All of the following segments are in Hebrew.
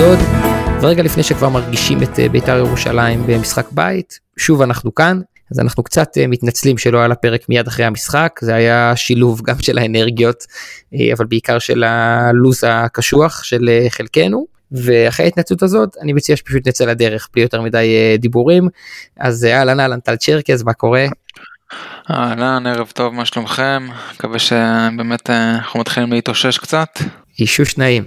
אשדוד, ורגע לפני שכבר מרגישים את אה, בית"ר ירושלים במשחק בית, שוב אנחנו כאן, אז אנחנו קצת אה, מתנצלים שלא היה לפרק מיד אחרי המשחק, זה היה שילוב גם של האנרגיות, אה, אבל בעיקר של הלו"ז הקשוח של חלקנו. ואחרי ההתנצלות הזאת אני מציע שפשוט נצא לדרך בלי יותר מדי דיבורים אז אהלן אהלן טל צ'רקז מה קורה? אהלן ערב טוב מה שלומכם מקווה שבאמת אנחנו מתחילים להתאושש קצת. אישוש נעים.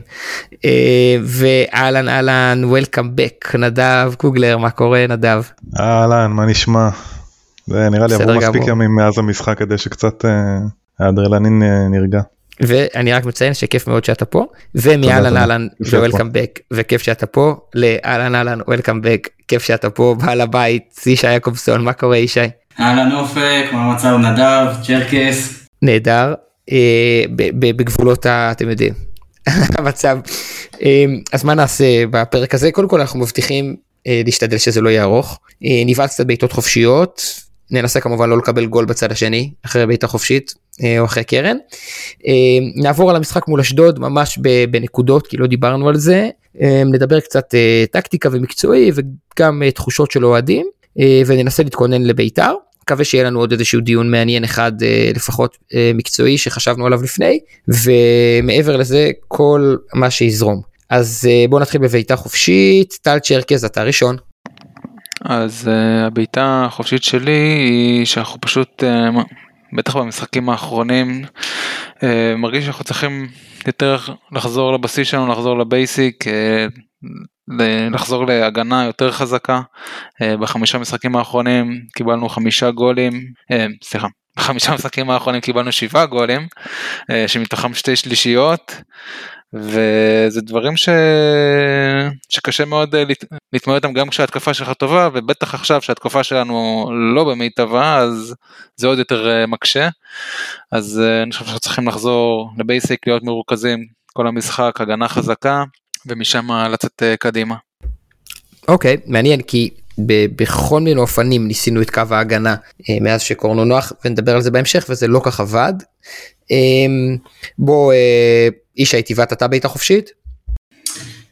אה, ואהלן אהלן וולקאם בק נדב קוגלר מה קורה נדב? אהלן מה נשמע? זה נראה לי עברו מספיק ימים מאז המשחק כדי שקצת אה, האדרלנין אה, נרגע. ואני רק מציין שכיף מאוד שאתה פה ומאהלן אהלן וולקאם בק וכיף שאתה פה לאהלן אהלן וולקאם בק כיף שאתה פה בעל הבית ישי יעקובסון מה קורה ישי? אהלן אופק מה המצב נדב צ'רקס? נהדר בגבולות אתם יודעים המצב. אמ, אז מה נעשה בפרק הזה? קודם כל אנחנו מבטיחים אה, להשתדל שזה לא יהיה ארוך. אה, נבעט קצת בעיטות חופשיות, ננסה כמובן לא לקבל גול בצד השני אחרי בעיטה חופשית אה, או אחרי קרן. נעבור על המשחק מול אשדוד ממש בנקודות כי לא דיברנו על זה. נדבר קצת טקטיקה ומקצועי וגם תחושות של אוהדים וננסה להתכונן לבית"ר. מקווה שיהיה לנו עוד איזשהו דיון מעניין אחד אה, לפחות אה, מקצועי שחשבנו עליו לפני ומעבר לזה כל מה שיזרום. אז אה, בוא נתחיל בביתה חופשית טל צ'רקז אתה ראשון. אז uh, הבעיטה החופשית שלי היא שאנחנו פשוט uh, בטח במשחקים האחרונים uh, מרגיש שאנחנו צריכים יותר לחזור לבסיס שלנו לחזור לבייסיק לחזור להגנה יותר חזקה. אה, בחמישה משחקים האחרונים קיבלנו חמישה גולים, אה, סליחה, בחמישה משחקים האחרונים קיבלנו שבעה גולים, אה, שמתוכם שתי שלישיות, וזה דברים ש... שקשה מאוד להתמודד איתם גם כשההתקפה שלך טובה, ובטח עכשיו שההתקפה שלנו לא במיטבה, אז זה עוד יותר מקשה. אז אני חושב שאנחנו צריכים לחזור לבייסיק, להיות מרוכזים כל המשחק, הגנה חזקה. ומשם לצאת אה, קדימה. אוקיי, okay, מעניין כי בכל מיני אופנים ניסינו את קו ההגנה אה, מאז שקורנו נוח ונדבר על זה בהמשך וזה לא כך עבד. אמ, בוא איש הייתי ואת אתה בעיטה חופשית?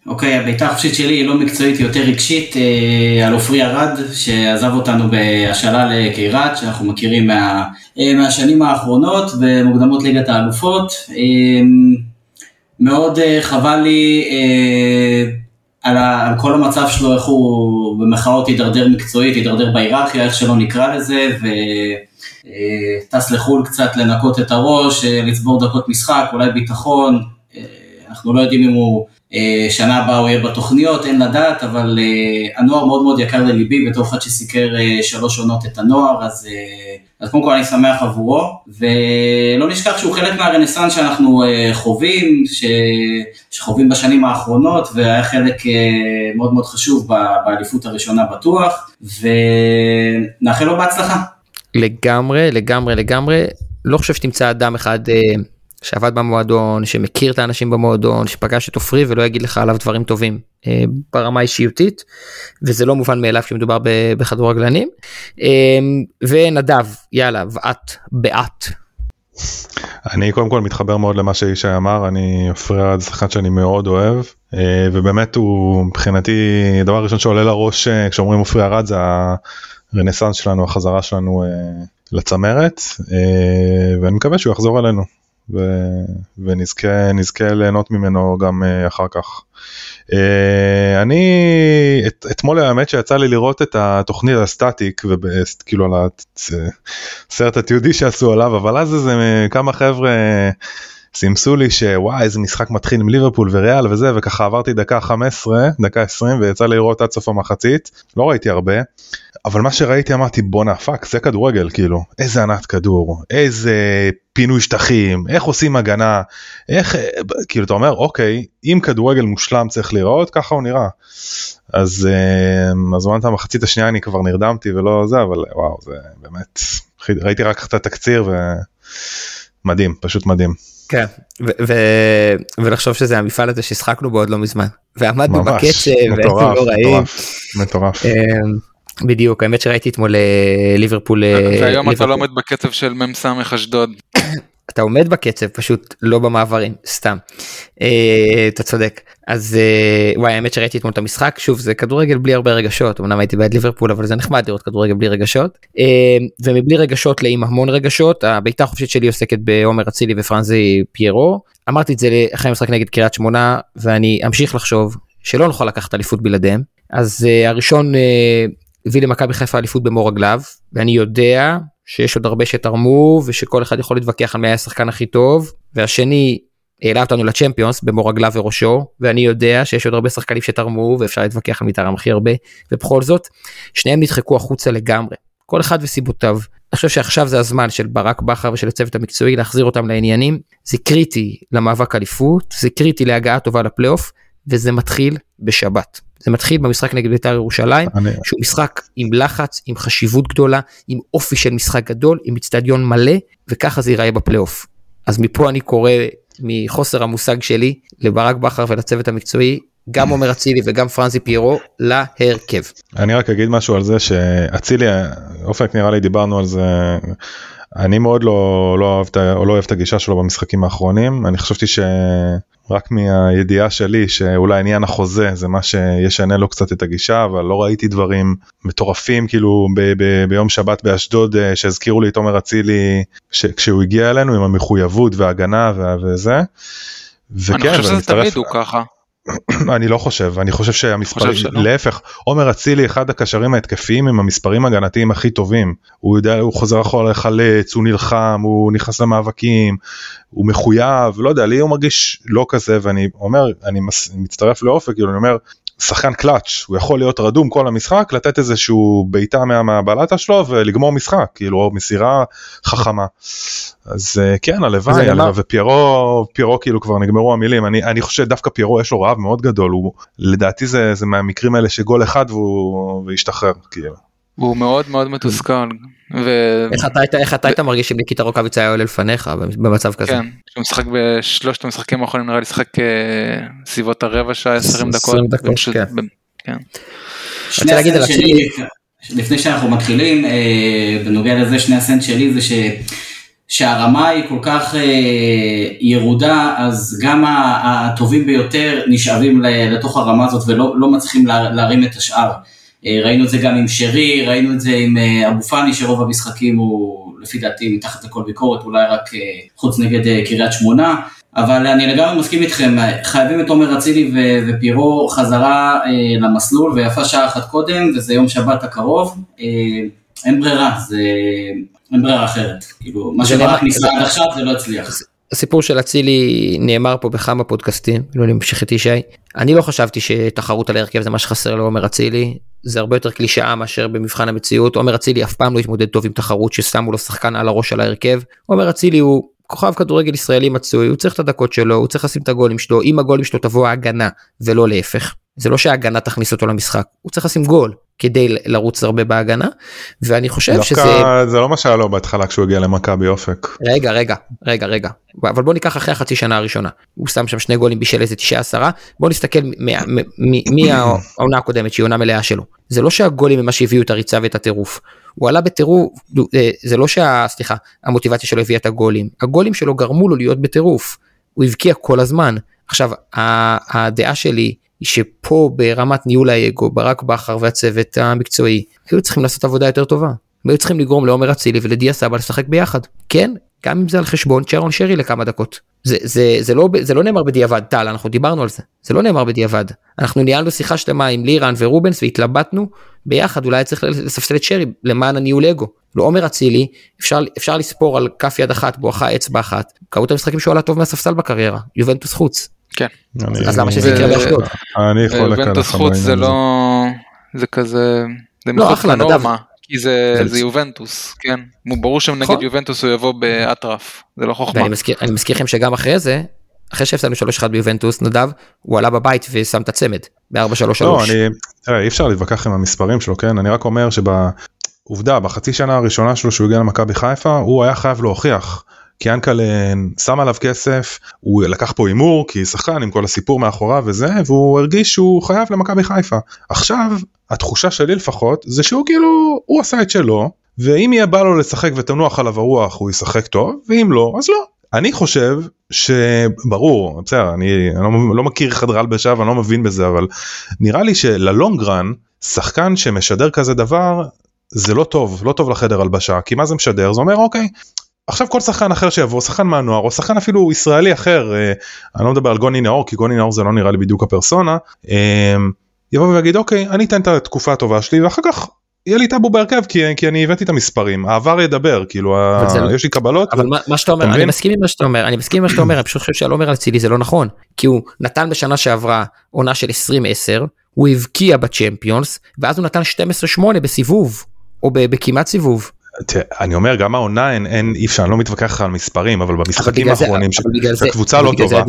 אוקיי, okay, הבעיטה החופשית שלי היא לא מקצועית, היא יותר רגשית, אה, על עופרי ארד, שעזב אותנו בהשאלה לקיירת, שאנחנו מכירים מה, מהשנים האחרונות, במוקדמות ליגת האלופות. אמ, מאוד uh, חבל לי uh, על, ה, על כל המצב שלו, איך הוא במחאות הידרדר מקצועית, הידרדר בהיררכיה, איך שלא נקרא לזה, וטס uh, לחו"ל קצת לנקות את הראש, uh, לצבור דקות משחק, אולי ביטחון, uh, אנחנו לא יודעים אם הוא אה, שנה הבאה הוא יהיה בתוכניות, אין לדעת, אבל אה, הנוער מאוד מאוד יקר לליבי, בתור אחד שסיקר אה, שלוש עונות את הנוער, אז, אז קודם כל אני שמח עבורו, ולא נשכח שהוא חלק מהרנסאנס שאנחנו חווים, ש, שחווים בשנים האחרונות, והיה חלק מאוד מאוד חשוב באליפות הראשונה בטוח, ונאחל לו בהצלחה. לגמרי, לגמרי, לגמרי. לא חושב שתמצא אדם אחד שעבד במועדון, שמכיר את האנשים במועדון, שפגש את עופרי ולא יגיד לך עליו דברים טובים אה, ברמה אישיותית, וזה לא מובן מאליו כשמדובר בכדורגלנים. אה, ונדב, יאללה, ואת, באת. אני קודם כל מתחבר מאוד למה שישי אמר, אני עופרי ארד שחקן שאני מאוד אוהב, אה, ובאמת הוא מבחינתי, הדבר הראשון שעולה לראש אה, כשאומרים עופרי ארד זה הרנסאנס שלנו, החזרה שלנו אה, לצמרת, אה, ואני מקווה שהוא יחזור אלינו. ו... ונזכה ליהנות ממנו גם uh, אחר כך. Uh, אני את, אתמול האמת שיצא לי לראות את התוכנית סטטיק וכאילו על הסרט התיעודי שעשו עליו אבל אז איזה כמה חבר'ה סימסו לי שוואי איזה משחק מתחיל עם ליברפול וריאל וזה וככה עברתי דקה 15 דקה 20 ויצא לי לראות עד סוף המחצית לא ראיתי הרבה אבל מה שראיתי אמרתי בואנה fuck זה כדורגל כאילו איזה ענת כדור איזה פינוי שטחים איך עושים הגנה איך כאילו אתה אומר אוקיי אם כדורגל מושלם צריך להיראות ככה הוא נראה אז אה, אז אמרת המחצית השנייה אני כבר נרדמתי ולא זה אבל וואו זה באמת ראיתי רק את התקציר ומדהים פשוט מדהים. כן, ולחשוב שזה המפעל הזה שהשחקנו בו עוד לא מזמן ועמדנו בקצב מטורף, מטורף, מטורף. בדיוק האמת שראיתי אתמול אה, ליברפול אה, והיום אתה. לא עומד בקצב של מ"ס אשדוד. אתה עומד בקצב פשוט לא במעברים סתם. אה, אתה צודק. אז וואי האמת שראיתי אתמול את המשחק שוב זה כדורגל בלי הרבה רגשות אמנם הייתי בעד ליברפול אבל זה נחמד לראות כדורגל בלי רגשות. ומבלי רגשות לעם המון רגשות הבעיטה החופשית שלי עוסקת בעומר אצילי ופרנזי פיירו. אמרתי את זה אחרי המשחק נגד קריית שמונה ואני אמשיך לחשוב שלא נוכל לקחת אליפות בלעדיהם. אז הראשון הביא למכבי חיפה אליפות במו רגליו ואני יודע שיש עוד הרבה שתרמו ושכל אחד יכול להתווכח על מי היה השחקן הכי טוב והשני העלה אותנו לצ'מפיונס במו רגליו וראשו ואני יודע שיש עוד הרבה שחקנים שתרמו ואפשר להתווכח על מי תרם הכי הרבה ובכל זאת שניהם נדחקו החוצה לגמרי כל אחד וסיבותיו. אני חושב שעכשיו זה הזמן של ברק בכר ושל הצוות המקצועי להחזיר אותם לעניינים זה קריטי למאבק אליפות זה קריטי להגעה טובה לפלייאוף וזה מתחיל בשבת. זה מתחיל במשחק נגד בית"ר ירושלים אני, שהוא משחק עם לחץ עם חשיבות גדולה עם אופי של משחק גדול עם אצטדיון מלא וככה זה ייראה בפלייאוף. אז מפה אני קורא מחוסר המושג שלי לברק בכר ולצוות המקצועי גם עומר אצילי וגם פרנזי פיירו להרכב. אני רק אגיד משהו על זה שאצילי, אופק נראה לי דיברנו על זה, אני מאוד לא, לא, אוהב, לא אוהב את הגישה שלו במשחקים האחרונים, אני חשבתי שרק מהידיעה שלי שאולי עניין החוזה זה מה שישנה לו קצת את הגישה, אבל לא ראיתי דברים מטורפים כאילו ב- ב- ביום שבת באשדוד אה, שהזכירו לי את עומר אצילי כשהוא הגיע אלינו עם המחויבות וההגנה וה- וזה. וכן, אני חושב שזה תמיד הוא ככה. אני לא חושב אני חושב שהמספרים חושב? להפך עומר אצילי אחד הקשרים ההתקפיים עם המספרים הגנתיים הכי טובים הוא יודע הוא חוזר אחורה לחלץ הוא נלחם הוא נכנס למאבקים הוא מחויב לא יודע לי הוא מרגיש לא כזה ואני אומר אני מס- מצטרף לאופק כאילו אני אומר שחקן קלאץ' הוא יכול להיות רדום כל המשחק לתת איזשהו בעיטה מה- מהבלטה שלו ולגמור משחק כאילו מסירה חכמה. אז אה, כן הלוואי ופיירו פיירו כאילו כבר נגמרו המילים אני אני חושב דווקא פיירו יש לו רעב מאוד גדול הוא לדעתי זה זה מהמקרים האלה שגול אחד והוא וישתחרר כאילו. הוא מאוד מאוד מתוסכל. ו- איך אתה היית איך אתה היית מרגיש אם ניקיטה רוקאביצה היה עולה לפניך במצב כזה. כן, שהוא משחק בשלושת המשחקים האחרונים נראה לי שחק אה, סביבות הרבע שעה 20 דקות. 20 דקות, כן. ב- כן. שני להגיד הסנט על שלי, לפני שאנחנו מתחילים, אה, בנוגע לזה, שני הסנט שלי זה ש... שהרמה היא כל כך אה, ירודה, אז גם הטובים ביותר נשאבים ל- לתוך הרמה הזאת ולא לא מצליחים לה, להרים את השאר. אה, ראינו את זה גם עם שרי, ראינו את זה עם אה, אבו פאני, שרוב המשחקים הוא לפי דעתי מתחת לכל ביקורת, אולי רק אה, חוץ נגד קריית שמונה. אבל אני לגמרי מסכים איתכם, חייבים את עומר אצילי ו- ופירו חזרה אה, למסלול, ויפה שעה אחת קודם, וזה יום שבת הקרוב. אה, אין ברירה, זה... אין ברירה אחרת. כאילו, מה שברק ניסה עד עכשיו זה לא הצליח. הסיפור של אצילי נאמר פה בכמה פודקאסטים, לא אני את ישי. אני לא חשבתי שתחרות על ההרכב זה מה שחסר לעומר אצילי, זה הרבה יותר קלישאה מאשר במבחן המציאות. עומר אצילי אף פעם לא התמודד טוב עם תחרות ששמו לו שחקן על הראש על ההרכב. עומר אצילי הוא כוכב כדורגל ישראלי מצוי, הוא צריך את הדקות שלו, הוא צריך לשים את הגולים שלו, עם הגולים שלו תבוא ההגנה ולא להפך. זה לא שההגנה תכניס אותו למשחק, הוא צריך לשים גול כדי לרוץ הרבה בהגנה, ואני חושב שזה... זה לא מה שהיה לו בהתחלה כשהוא הגיע למכבי אופק. רגע רגע רגע רגע. אבל בוא ניקח אחרי החצי שנה הראשונה. הוא שם שם שני גולים בישל איזה תשעה עשרה. בוא נסתכל מהעונה הקודמת שהיא עונה מלאה שלו. זה לא שהגולים הם מה שהביאו את הריצה ואת הטירוף. הוא עלה בטירוף אה, זה לא שה... סליחה המוטיבציה שלו הביאה את הגולים. הגולים שלו גרמו לו להיות בטירוף. הוא הבקיע כל הזמן. עכשיו הדעה שלי שפה ברמת ניהול האגו ברק בכר והצוות המקצועי היו צריכים לעשות עבודה יותר טובה. הם היו צריכים לגרום לעומר אצילי ולדיה סבא לשחק ביחד. כן, גם אם זה על חשבון צ'רון שרי לכמה דקות. זה, זה, זה, לא, זה לא נאמר בדיעבד, טל, אנחנו דיברנו על זה. זה לא נאמר בדיעבד. אנחנו ניהלנו שיחה שלמה עם לירן ורובנס והתלבטנו ביחד, אולי צריך לספסל את שרי למען הניהול אגו. לא עומר אצילי, אפשר, אפשר לספור על כף יד אחת בואכה אצבע אחת. כמות המשחקים שהוא עלה טוב מהספסל בקריירה, יובנטוס חוץ. כן. אני- אז למה שזה יקרה זה- באשדוד? אני חולק יובנטוס עליך חוץ זה בעניין הזה. לא... זה כזה... זה לא, מחוץ אחלה, נדב. לנורמה. כי זה זה- זה יובנטוס, כן. ברור נכון. נגד יובנטוס הוא יבוא באטרף. זה לא חוכמה. ואני מזכיר, לכם שגם אחרי זה, אחרי שהפסדנו 3-1 ביובנטוס, נדב, הוא עלה בבית ושם את הצמד, ב-4-3-3. לא, אני, תראה, אי אפשר להתווכח עם המספרים שלו, כן? אני רק אומר שבעובדה, בחצי שנה הראשונה שלו שהוא הגיע למכבי חיפה, הוא היה חייב להוכיח. כי ינקלה שם עליו כסף, הוא לקח פה הימור כי שחקן עם כל הסיפור מאחוריו וזה, והוא הרגיש שהוא חייב למכבי חיפה. עכשיו, התחושה שלי לפחות, זה שהוא כאילו, הוא עשה את שלו, ואם יהיה בא לו לשחק ותנוח עליו הרוח הוא ישחק טוב, ואם לא, אז לא. אני חושב שברור בסדר אני, אני לא, לא מכיר חדרי הלבשה ואני לא מבין בזה אבל נראה לי שללונגרן שחקן שמשדר כזה דבר זה לא טוב לא טוב לחדר הלבשה כי מה זה משדר זה אומר אוקיי עכשיו כל שחקן אחר שיבוא שחקן מהנוער או שחקן אפילו ישראלי אחר אה, אני לא מדבר על גוני נאור כי גוני נאור זה לא נראה לי בדיוק הפרסונה אה, יבוא ויגיד אוקיי אני אתן את התקופה הטובה שלי ואחר כך יהיה לי טאבו בהרכב כי, כי אני הבאתי את המספרים העבר ידבר כאילו ה... לא- יש לי קבלות. אבל מה, מה שאתה אומר אני מסכים עם מה שאתה אומר אני מסכים עם מה שאתה אומר אני פשוט חושב שעל עומר אצילי זה לא נכון כי הוא נתן בשנה שעברה עונה של 2010 הוא הבקיע בצ'מפיונס ואז הוא נתן 12-8 בסיבוב או בכמעט סיבוב. אני אומר גם העונה אין, אין אי אפשר אני לא מתווכח על מספרים אבל במשחקים האחרונים שהקבוצה לא טובה.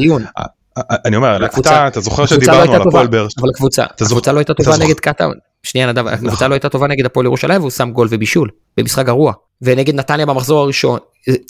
אני אומר אתה, אתה זוכר לא שדיברנו על הפועל באר שבע. אבל הקבוצה, הקבוצה לא הייתה טובה נגד קטאון. שנייה נדב, הקבוצה נכון. לא הייתה טובה נגד הפועל ירושלים והוא שם גול ובישול במשחק גרוע. ונגד נתניה במחזור הראשון,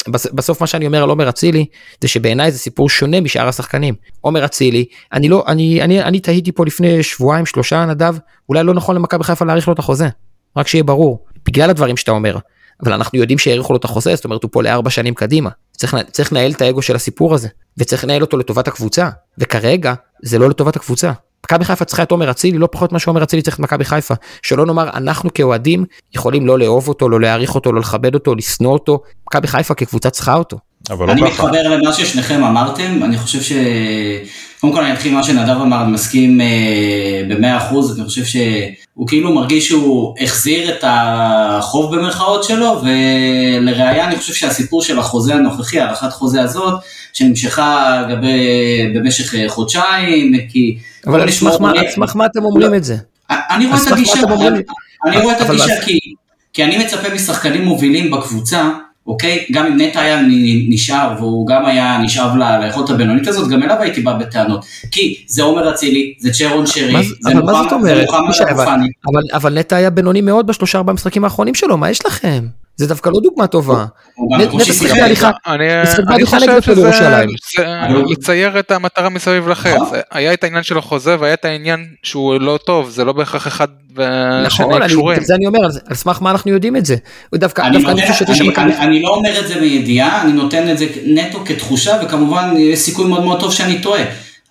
בסוף מה שאני אומר על עומר אצילי זה שבעיניי זה סיפור שונה משאר השחקנים. עומר אצילי, אני לא, אני, אני, אני תהיתי פה לפני שבועיים שלושה נדב, אולי לא נכון למכבי חיפה להאריך לו את החוזה. רק שיהיה ברור, בגלל הדברים שאתה אומר. אבל אנחנו יודעים שהאריכו לו את החוזה, זאת אומרת הוא פה לארבע שנים קדימה. צריך, צריך לנהל את האגו של הסיפור הזה, וצריך לנהל אותו לטובת הקבוצה, וכרגע זה לא לטובת הקבוצה. מכבי חיפה צריכה את עומר אצילי לא פחות ממה שעומר אצילי צריך את מכבי חיפה שלא נאמר אנחנו כאוהדים יכולים לא לאהוב אותו לא להעריך אותו לא לכבד אותו לשנוא אותו מכבי חיפה כקבוצה צריכה אותו. לא אני מתחבר למה ששניכם אמרתם אני חושב ש... קודם כל אני אתחיל מה שנדב אמר, אני מסכים אה, במאה אחוז, אני חושב שהוא כאילו מרגיש שהוא החזיר את החוב במרכאות שלו, ולראיה אני חושב שהסיפור של החוזה הנוכחי, הארכת חוזה הזאת, שנמשכה גבי, במשך אה, חודשיים, כי... אבל על סמך מה אתם אומרים את זה? אני רואה את הגישה, אני רואה את הגישה כי אני מצפה משחקנים מובילים בקבוצה, אוקיי? גם אם נטע היה נשאר, והוא גם היה נשאב ליכולת הבינונית הזאת, גם אליו הייתי בא בטענות. כי זה עומר אצילי, זה צ'רון שרי, זה מוחמד אבו פאני. אבל נטע היה בינוני מאוד בשלושה ארבעה משחקים האחרונים שלו, מה יש לכם? זה דווקא לא דוגמה טובה. בהליכה, אני חושב שזה לצייר את המטרה מסביב לחץ. נכון. היה את העניין של החוזה והיה את העניין שהוא לא טוב, זה לא בהכרח אחד נכון, זה אני אומר, על סמך מה אנחנו יודעים את זה. דווקא אני חושב אני לא אומר את זה בידיעה, אני נותן את זה נטו כתחושה, וכמובן יש סיכוי מאוד מאוד טוב שאני טועה.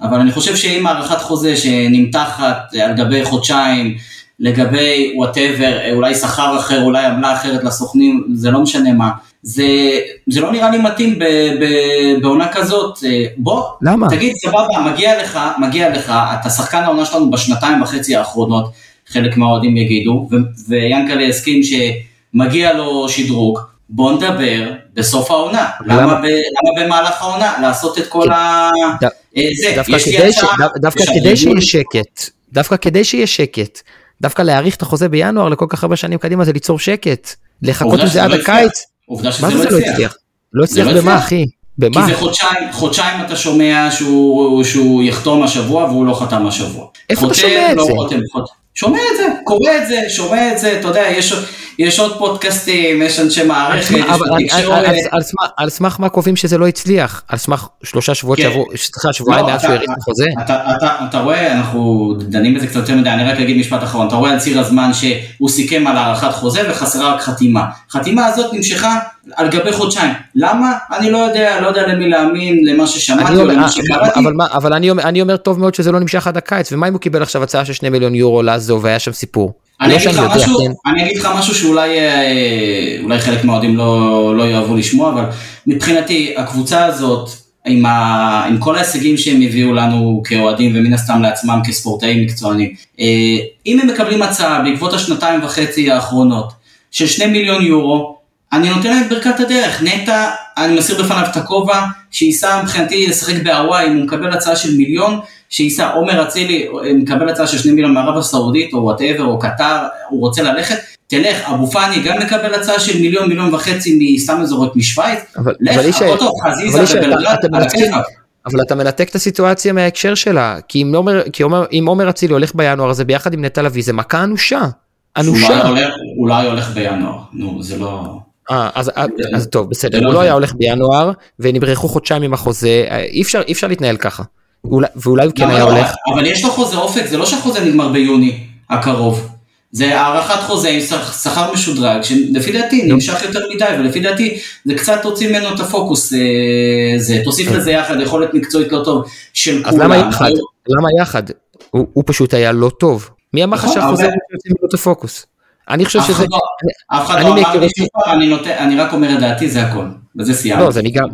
אבל אני חושב שאם הערכת חוזה שנמתחת על גבי חודשיים, לגבי וואטאבר, אולי שכר אחר, אולי עמלה אחרת לסוכנים, זה לא משנה מה. זה, זה לא נראה לי מתאים ב, ב, בעונה כזאת, בוא, למה? תגיד סבבה, מגיע לך, מגיע לך, אתה שחקן העונה שלנו בשנתיים וחצי האחרונות, חלק מהאוהדים יגידו, ויאנקל'ה הסכים שמגיע לו שדרוג, בוא נדבר בסוף העונה, למה, למה, ב, למה במהלך העונה? לעשות את כל ה... ד... אה, זה, דווקא כדי, ש... דווקא כדי שיהיה שקט, דווקא כדי שיהיה שקט, דווקא להאריך את החוזה בינואר לכל כך הרבה שנים קדימה זה ליצור שקט, לחכות עם זה עד הקיץ. עובדה שזה לא, לא הצליח. לא הצליח במה אחי? במה? כי זה חודשיים, חודשיים אתה שומע שהוא, שהוא יחתום השבוע והוא לא חתם השבוע. איפה אתה שומע את לא זה? חותם, חותם. שומע את זה, קורא את זה, שומע את זה, אתה יודע, יש, יש עוד פודקאסטים, יש אנשי מערכת, יש תקשורת. על סמך מה קובעים שזה לא הצליח? על סמך שלושה שבועות כן. שעברו, סליחה, שבועיים לא, מאז שהוא האריך את החוזה? אתה רואה, אנחנו דנים בזה קצת יותר מדי, אני רק אגיד משפט אחרון, אתה רואה על ציר הזמן שהוא סיכם על הארכת חוזה וחסרה רק חתימה. החתימה הזאת נמשכה על גבי חודשיים. למה? אני לא יודע, לא יודע למי להאמין, למה ששמעתי או למה שקראתי. אבל, אני, אומר, אני אומר טוב מאוד שזה לא נמשך עד הקיץ, ומה אם הוא קיבל עכשיו הצעה של שני מיליון יורו לעזוב והיה שם סיפור? אני, לא אגיד, לך משהו, כן. שאולי אה, אולי חלק מהאוהדים לא, לא יאהבו לשמוע, אבל מבחינתי הקבוצה הזאת, עם, ה, עם כל ההישגים שהם הביאו לנו כאוהדים ומן הסתם לעצמם כספורטאים מקצוענים, אה, אם הם מקבלים הצעה בעקבות השנתיים וחצי האחרונות של שני מיליון יורו, אני נותן להם את ברכת הדרך, נטע, אני מסיר בפניו את הכובע, שייסע מבחינתי לשחק בהוואי, אם הוא מקבל הצעה של מיליון, שייסע. עומר אצילי, מקבל הצעה של שני מיליון מערב הסעודית, או whatever, או קטר, הוא רוצה ללכת, תלך, אבו פאני גם מקבל הצעה של מיליון, מיליון וחצי, מסתם אזורית משוויץ, לך, טוב, חזיזה ובלגרד, על הכיפאק. אבל אתה מנתק את הסיטואציה מההקשר שלה, כי אם עומר, כי עומר, אם עומר אצילי הולך בינואר הזה ביחד עם נטע לביא, זה מכה אנושה. אנושה. אולי הולך, אולי הולך בינואר, נו, זה לא... אה, אז, אז, אז טוב בסדר, לא הוא לא. היה הולך בינואר ונברחו חודשיים עם החוזה, אה, אי אפשר, אי אפשר להתנהל ככה. אולי, ואולי הוא כן היה לא? הולך, אבל יש לו חוזה אופק, זה לא שהחוזה נגמר ביוני הקרוב. זה הארכת חוזה עם שכ- שכר משודרג, שלפי דעתי נמשך יותר מדי, ולפי דעתי זה קצת הוציא ממנו את הפוקוס. אה, זה, תוסיף לזה יחד יכולת מקצועית לא טוב של אז כולם. למה יחד? למה יחד? הוא, הוא פשוט היה לא טוב. מי אמר לך נכון, שהחוזה יוצא ממנו את הפוקוס? אני חושב שזה, לא- אף אחד לא אמר לי שוב אני רק אומר את דעתי, זה הכל. בזה סיימתי. לא, אז אני גם,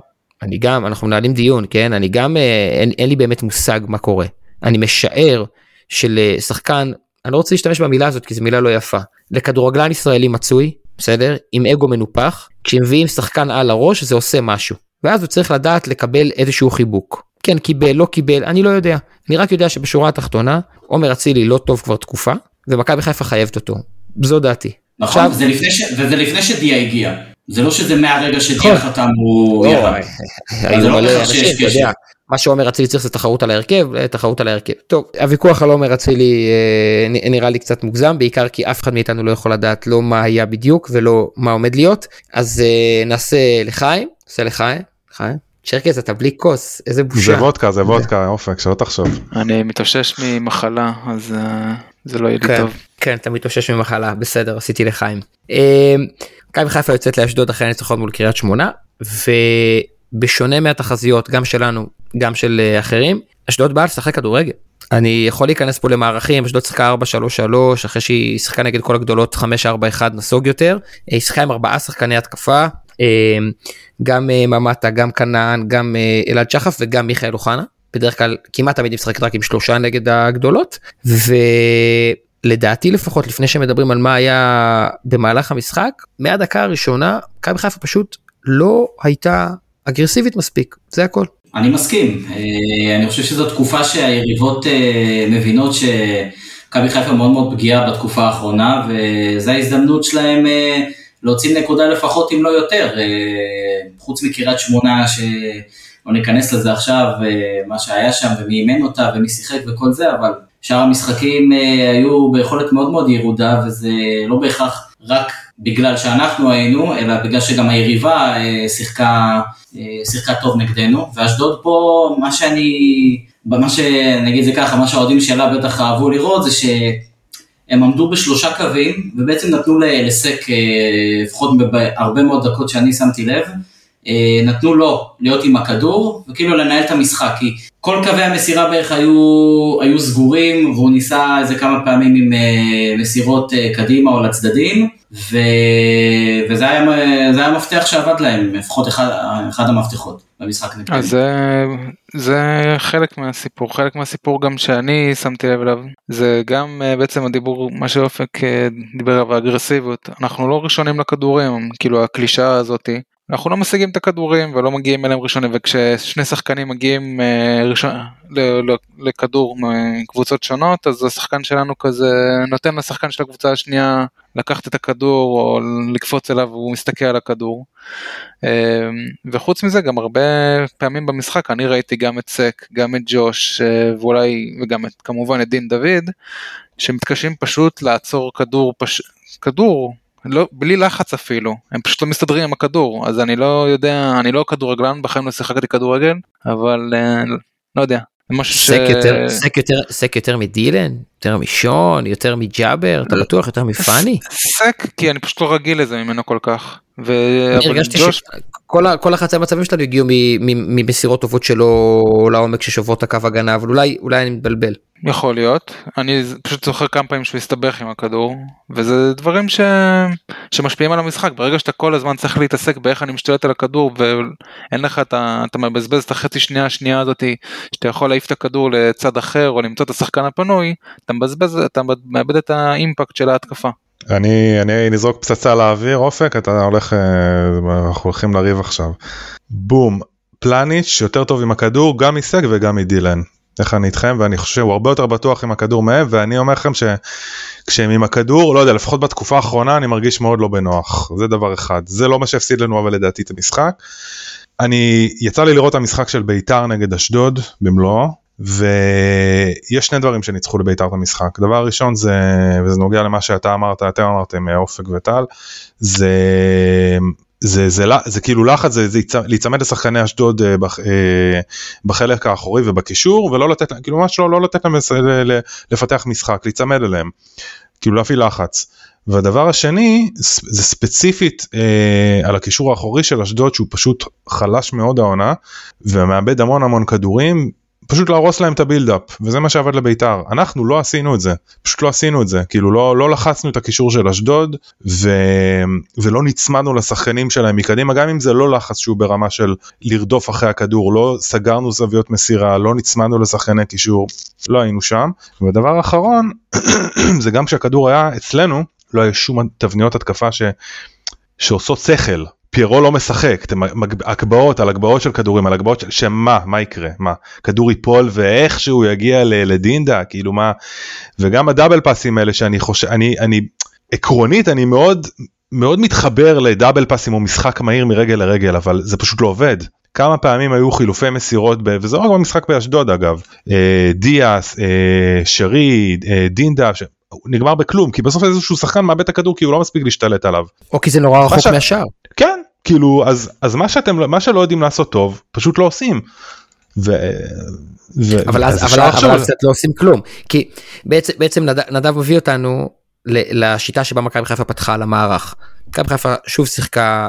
אני גם, אנחנו מנהלים דיון, כן? אני גם, אה, אין, אין לי באמת מושג מה קורה. אני משער שלשחקן, אני לא רוצה להשתמש במילה הזאת כי זו מילה לא יפה, לכדורגלן ישראלי מצוי, בסדר? עם אגו מנופח, כשמביאים שחקן על הראש זה עושה משהו. ואז הוא צריך לדעת לקבל איזשהו חיבוק. כן, קיבל, לא קיבל, אני לא יודע. אני רק יודע שבשורה התחתונה, עומר אצילי לא טוב כבר תקופה, ומכבי חיפה חייבת אותו. זו דעתי. נכון, עכשיו- וזה לפני ש- וזה לפני שדיה הגיע. זה לא שזה מהרגע נכון. שדיה חתם הוא לא, ירד. זה לא בהכרח שיש קשר. מה שעומר אצילי צריך זה תחרות על ההרכב, אה, תחרות על ההרכב. טוב, הוויכוח על עומר אצילי אה, נראה לי קצת מוגזם, בעיקר כי אף אחד מאיתנו לא יכול לדעת לא מה היה בדיוק ולא מה עומד להיות, אז אה, נעשה לחיים, נעשה לחיים, לחיים. צ'רקס אתה בלי כוס, איזה זה בושה. וודקה זה וודקה אופק שלא תחשוב. אני מתאושש ממחלה, אז אה, זה לא יהיה לי כן, טוב. כן, אתה מתאושש ממחלה, בסדר, עשיתי לחיים. אה, מכבי חיפה יוצאת לאשדוד אחרי הניצחון מול קריית שמונה, ובשונה מהתחזיות, גם שלנו, גם של אה, אחרים, אשדוד באה לשחק כדורגל. אני יכול להיכנס פה למערכים, אשדוד שיחקה 4-3-3, אחרי שהיא שיחקה נגד כל הגדולות 5-4-1 נסוג יותר, היא שיחקה עם ארבעה שחקני התקפה, אה, גם אה, ממטה, גם כנען, גם אלעד שחף וגם מיכאל אוחנה. בדרך כלל כמעט תמיד היא משחקת רק עם שלושה נגד הגדולות ולדעתי לפחות לפני שמדברים על מה היה במהלך המשחק מהדקה הראשונה מכבי חיפה פשוט לא הייתה אגרסיבית מספיק זה הכל. אני מסכים, אה, אני חושב שזו תקופה שהיריבות אה, מבינות שמכבי חיפה מאוד מאוד פגיעה בתקופה האחרונה, וזו ההזדמנות שלהם אה, להוציא נקודה לפחות אם לא יותר, חוץ מקריית שמונה שלא ניכנס לזה עכשיו, מה שהיה שם ומי אימן אותה ומי שיחק וכל זה, אבל שאר המשחקים היו ביכולת מאוד מאוד ירודה, וזה לא בהכרח רק בגלל שאנחנו היינו, אלא בגלל שגם היריבה אה, שיחקה, אה, שיחקה טוב נגדנו, ואשדוד פה, מה שאני, מה שנגיד זה ככה, מה שהאוהדים שלה בטח אהבו לראות זה שהם עמדו בשלושה קווים, ובעצם נתנו לסק, אה, לפחות בהרבה מאוד דקות שאני שמתי לב, נתנו לו להיות עם הכדור, וכאילו לנהל את המשחק, כי כל קווי המסירה בערך היו, היו סגורים, והוא ניסה איזה כמה פעמים עם אה, מסירות אה, קדימה או לצדדים, ו... וזה היה, היה מפתח שעבד להם, לפחות אחד, אחד המפתחות במשחק נגדנו. אז זה, זה חלק מהסיפור, חלק מהסיפור גם שאני שמתי לב אליו, זה גם אה, בעצם הדיבור, מה שאופק אה, דיבר עליו, האגרסיביות, אנחנו לא ראשונים לכדורים, כאילו הקלישאה הזאתי, אנחנו לא משיגים את הכדורים ולא מגיעים אליהם ראשונים, וכששני שחקנים מגיעים אה, ראשון, ל, ל, לכדור מקבוצות שונות, אז השחקן שלנו כזה נותן לשחקן של הקבוצה השנייה לקחת את הכדור או לקפוץ אליו והוא מסתכל על הכדור. אמ, וחוץ מזה גם הרבה פעמים במשחק אני ראיתי גם את סק גם את ג'וש אה, ואולי וגם את כמובן את דין דוד שמתקשים פשוט לעצור כדור פש... כדור לא בלי לחץ אפילו הם פשוט לא מסתדרים עם הכדור אז אני לא יודע אני לא כדורגלן בחיים לא שיחקתי כדורגל אבל אה, לא יודע. סק יותר, סק יותר, סק יותר מדילן, יותר משון, יותר מג'אבר, אתה בטוח יותר מפאני? סק כי אני פשוט לא רגיל לזה ממנו כל כך. ו... אני הרגשתי ג'וש- שכל החצי המצבים שלנו הגיעו ממסירות טובות שלו לעומק ששוברות את הקו הגנה אבל אולי אולי אני מתבלבל. יכול להיות אני פשוט זוכר כמה פעמים שהוא הסתבך עם הכדור וזה דברים ש... שמשפיעים על המשחק ברגע שאתה כל הזמן צריך להתעסק באיך אני משתלט על הכדור ואין לך את ה... אתה מבזבז את החצי שנייה השנייה הזאתי שאתה יכול להעיף את הכדור לצד אחר או למצוא את השחקן הפנוי אתה מבזבז אתה מאבד את האימפקט של ההתקפה. אני אני נזרוק פצצה לאוויר אופק אתה הולך אה, אנחנו הולכים לריב עכשיו. בום פלניץ' יותר טוב עם הכדור גם מסג וגם מדילן. איך אני איתכם ואני חושב שהוא הרבה יותר בטוח עם הכדור מהם ואני אומר לכם שכשהם עם הכדור לא יודע לפחות בתקופה האחרונה אני מרגיש מאוד לא בנוח. זה דבר אחד. זה לא מה שהפסיד לנו אבל לדעתי את המשחק. אני יצא לי לראות המשחק של ביתר נגד אשדוד במלואו ויש שני דברים שניצחו לביתר את המשחק. דבר ראשון זה וזה נוגע למה שאתה אמרת אתם אמרתם אופק וטל זה זה, זה, זה, זה כאילו לחץ, זה, זה להיצמד לשחקני אשדוד אה, בח, אה, בחלק האחורי ובקישור, ולא לתת, כאילו ממש לא, לא לתת להם לפתח משחק, להיצמד אליהם, כאילו להפעיל לחץ. והדבר השני זה ספציפית אה, על הקישור האחורי של אשדוד שהוא פשוט חלש מאוד העונה ומאבד המון המון כדורים פשוט להרוס להם את הבילדאפ וזה מה שעבד לביתר. אנחנו לא עשינו את זה פשוט לא עשינו את זה. כאילו לא לא לחצנו את הקישור של אשדוד ו... ולא נצמדנו לשחקנים שלהם מקדימה גם אם זה לא לחץ שהוא ברמה של לרדוף אחרי הכדור לא סגרנו זוויות מסירה לא נצמדנו לשחקני קישור לא היינו שם. ודבר אחרון זה גם כשהכדור היה אצלנו לא היה שום תבניות התקפה ש... שעושות שכל פיירו לא משחק, אתם הגבהות על הגבהות של כדורים על הגבהות של שמה? מה יקרה? מה? כדור ייפול ואיך שהוא יגיע לדינדה? כאילו מה? וגם הדאבל פאסים האלה שאני חושב אני אני עקרונית אני מאוד מאוד מתחבר לדאבל פאסים או משחק מהיר מרגל לרגל אבל זה פשוט לא עובד. כמה פעמים היו חילופי מסירות ב... וזה רק במשחק באשדוד אגב. אה, דיאס אה, שרי אה, דינדה ש... נגמר בכלום כי בסוף איזשהו שחקן מאבד את הכדור כי הוא לא מספיק להשתלט עליו. או כי זה נורא רחוק ש... מהשאר. כאילו אז אז מה שאתם מה שלא יודעים לעשות טוב פשוט לא עושים. ו... ו... אבל אז, אבל, אבל אז לא עושים כלום כי בעצם בעצם נדב, נדב מביא אותנו לשיטה שבה מכבי חיפה פתחה על המערך. מכבי חיפה שוב שיחקה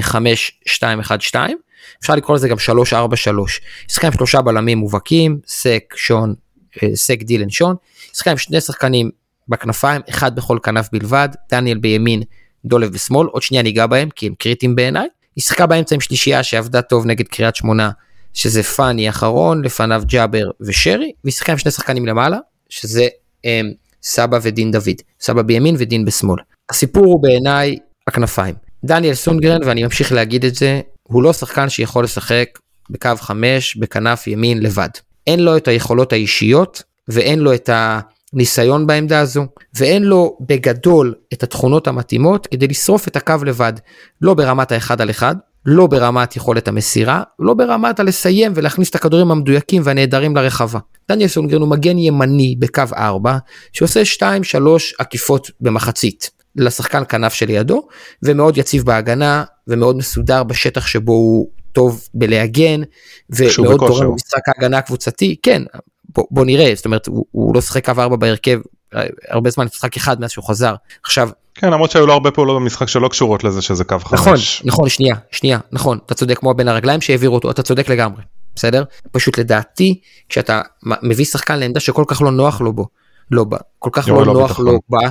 5 2 1 2 אפשר לקרוא לזה גם 3 4 3 שיחקה עם שלושה בלמים מובהקים סק שון אה, סק דילן שון שיחקה עם שני שחקנים בכנפיים אחד בכל כנף בלבד דניאל בימין דולב בשמאל, עוד שנייה ניגע בהם כי הם קריטיים בעיניי. היא שיחקה באמצע עם שלישייה שעבדה טוב נגד קריית שמונה, שזה פאני אחרון, לפניו ג'אבר ושרי, והיא שיחקה עם שני שחקנים למעלה, שזה הם, אמ, סבא ודין דוד, סבא בימין ודין בשמאל. הסיפור הוא בעיניי הכנפיים. דניאל סונגרן, ואני ממשיך להגיד את זה, הוא לא שחקן שיכול לשחק בקו 5 בכנף ימין לבד. אין לו את היכולות האישיות ואין לו את ה... ניסיון בעמדה הזו, ואין לו בגדול את התכונות המתאימות כדי לשרוף את הקו לבד, לא ברמת האחד על אחד, לא ברמת יכולת המסירה, לא ברמת הלסיים ולהכניס את הכדורים המדויקים והנהדרים לרחבה. דניאל סונגרן הוא מגן ימני בקו 4, שעושה 2-3 עקיפות במחצית לשחקן כנף שלידו, ומאוד יציב בהגנה, ומאוד מסודר בשטח שבו הוא טוב בלהגן, ומאוד תורם במשחק ההגנה הקבוצתי, כן, בוא, בוא נראה, זאת אומרת, הוא, הוא לא שיחק קו 4 בהרכב הרבה זמן, משחק אחד מאז שהוא חזר. עכשיו... כן, למרות שהיו לו הרבה פעולות במשחק שלא קשורות לזה שזה קו 5. נכון, נכון, שנייה, שנייה, נכון, אתה צודק כמו בין הרגליים שהעבירו אותו, אתה צודק לגמרי, בסדר? פשוט לדעתי, כשאתה מביא שחקן לעמדה שכל כך לא נוח לו בו, לא בא, כל כך לא, לא נוח לו בה,